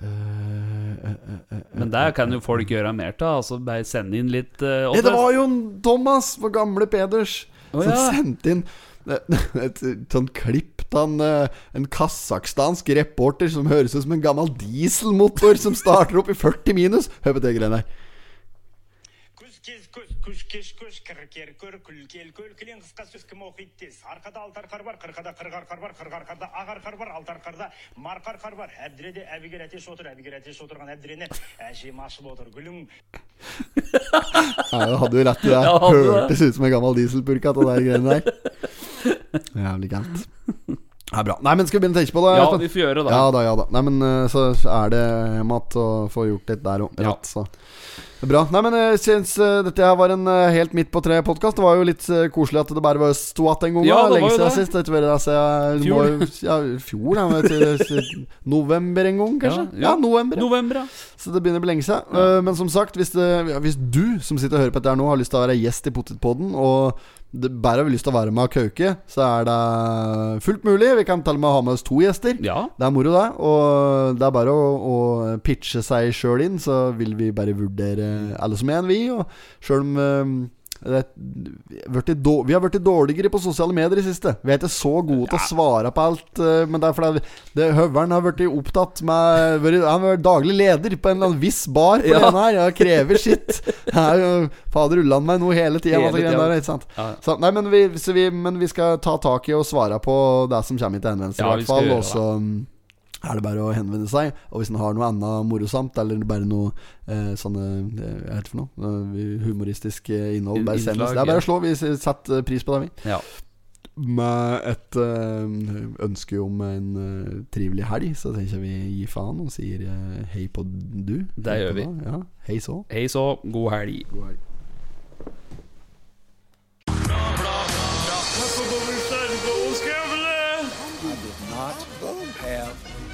Eh, eh, Men der kan jo folk gjøre mer av. Altså bare sende inn litt uh, Nei, det var jo Thomas, vår gamle Peders, Som ja. sendte inn et sånn klipp av en, eh, en kasakhstansk reporter som høres ut som en gammel dieselmotor som starter opp i 40 minus. Hør på det greiene der. Ja, du hadde jo rett i det. Ja. Hørtes ut som en gammel dieselpurk, av de greiene der. Jævlig galt. Det er bra. Nei, men skal vi begynne å tenke på det? Ja, vi får gjøre det. Ja da, ja da. Nei, men eh, så er det hjem igjen og få gjort litt der òg. Ja. Så. Bra. Nei, men jeg syns uh, dette her var en uh, helt midt på tre-podkast. Det var jo litt uh, koselig at det bare var sto igjen en gang. Ja, da. var Lenge siden det. sist. Det har det siden Fjor. må- Ja, fjor, da. november en gang, kanskje? Ja, ja. Ja, november. November. Så det begynner å bli lenge siden. Eh, men som sagt, hvis, det, ja, hvis du som sitter og hører på dette her nå, har lyst til å være gjest i Potetpodden, og bare har lyst til å være med og kauke, så er det fullt mulig. Vi kan til og med ha med oss to gjester. Ja. Det er moro, det. Og det er bare å, å pitche seg sjøl inn, så vil vi bare vurdere alle som en, vi. Og sjøl om eh, det, vi har vært i då- vi har blitt dårligere på sosiale medier i siste. Vi er ikke så gode til å svare på alt. eh, Men det er fordi det, Høveren har blitt opptatt med Han har vært daglig leder på en eller annen viss bar på Ja. den her. Jeg krever sitt. Er Fader ullan meg noe hele tida. Ja. Så, nei, men vi, vi, men vi skal ta tak i og svare på det som kommer til henvendelse, Ja, i hvert fall. Også Og så er det bare å henvende seg. Og hvis en har noe annet morosamt, eller bare noe eh, sånne eh, Hva heter det for noe? Eh, humoristisk eh, innhold, bare. Innslag, Det er bare å slå. Vi setter pris på det, vi. ja. Med et eh, ønske om en eh, trivelig helg, så tenker jeg vi gir faen og sier eh, hei på du. Det gjør vi. Ja, hei så. Hei så, god helg. God helg.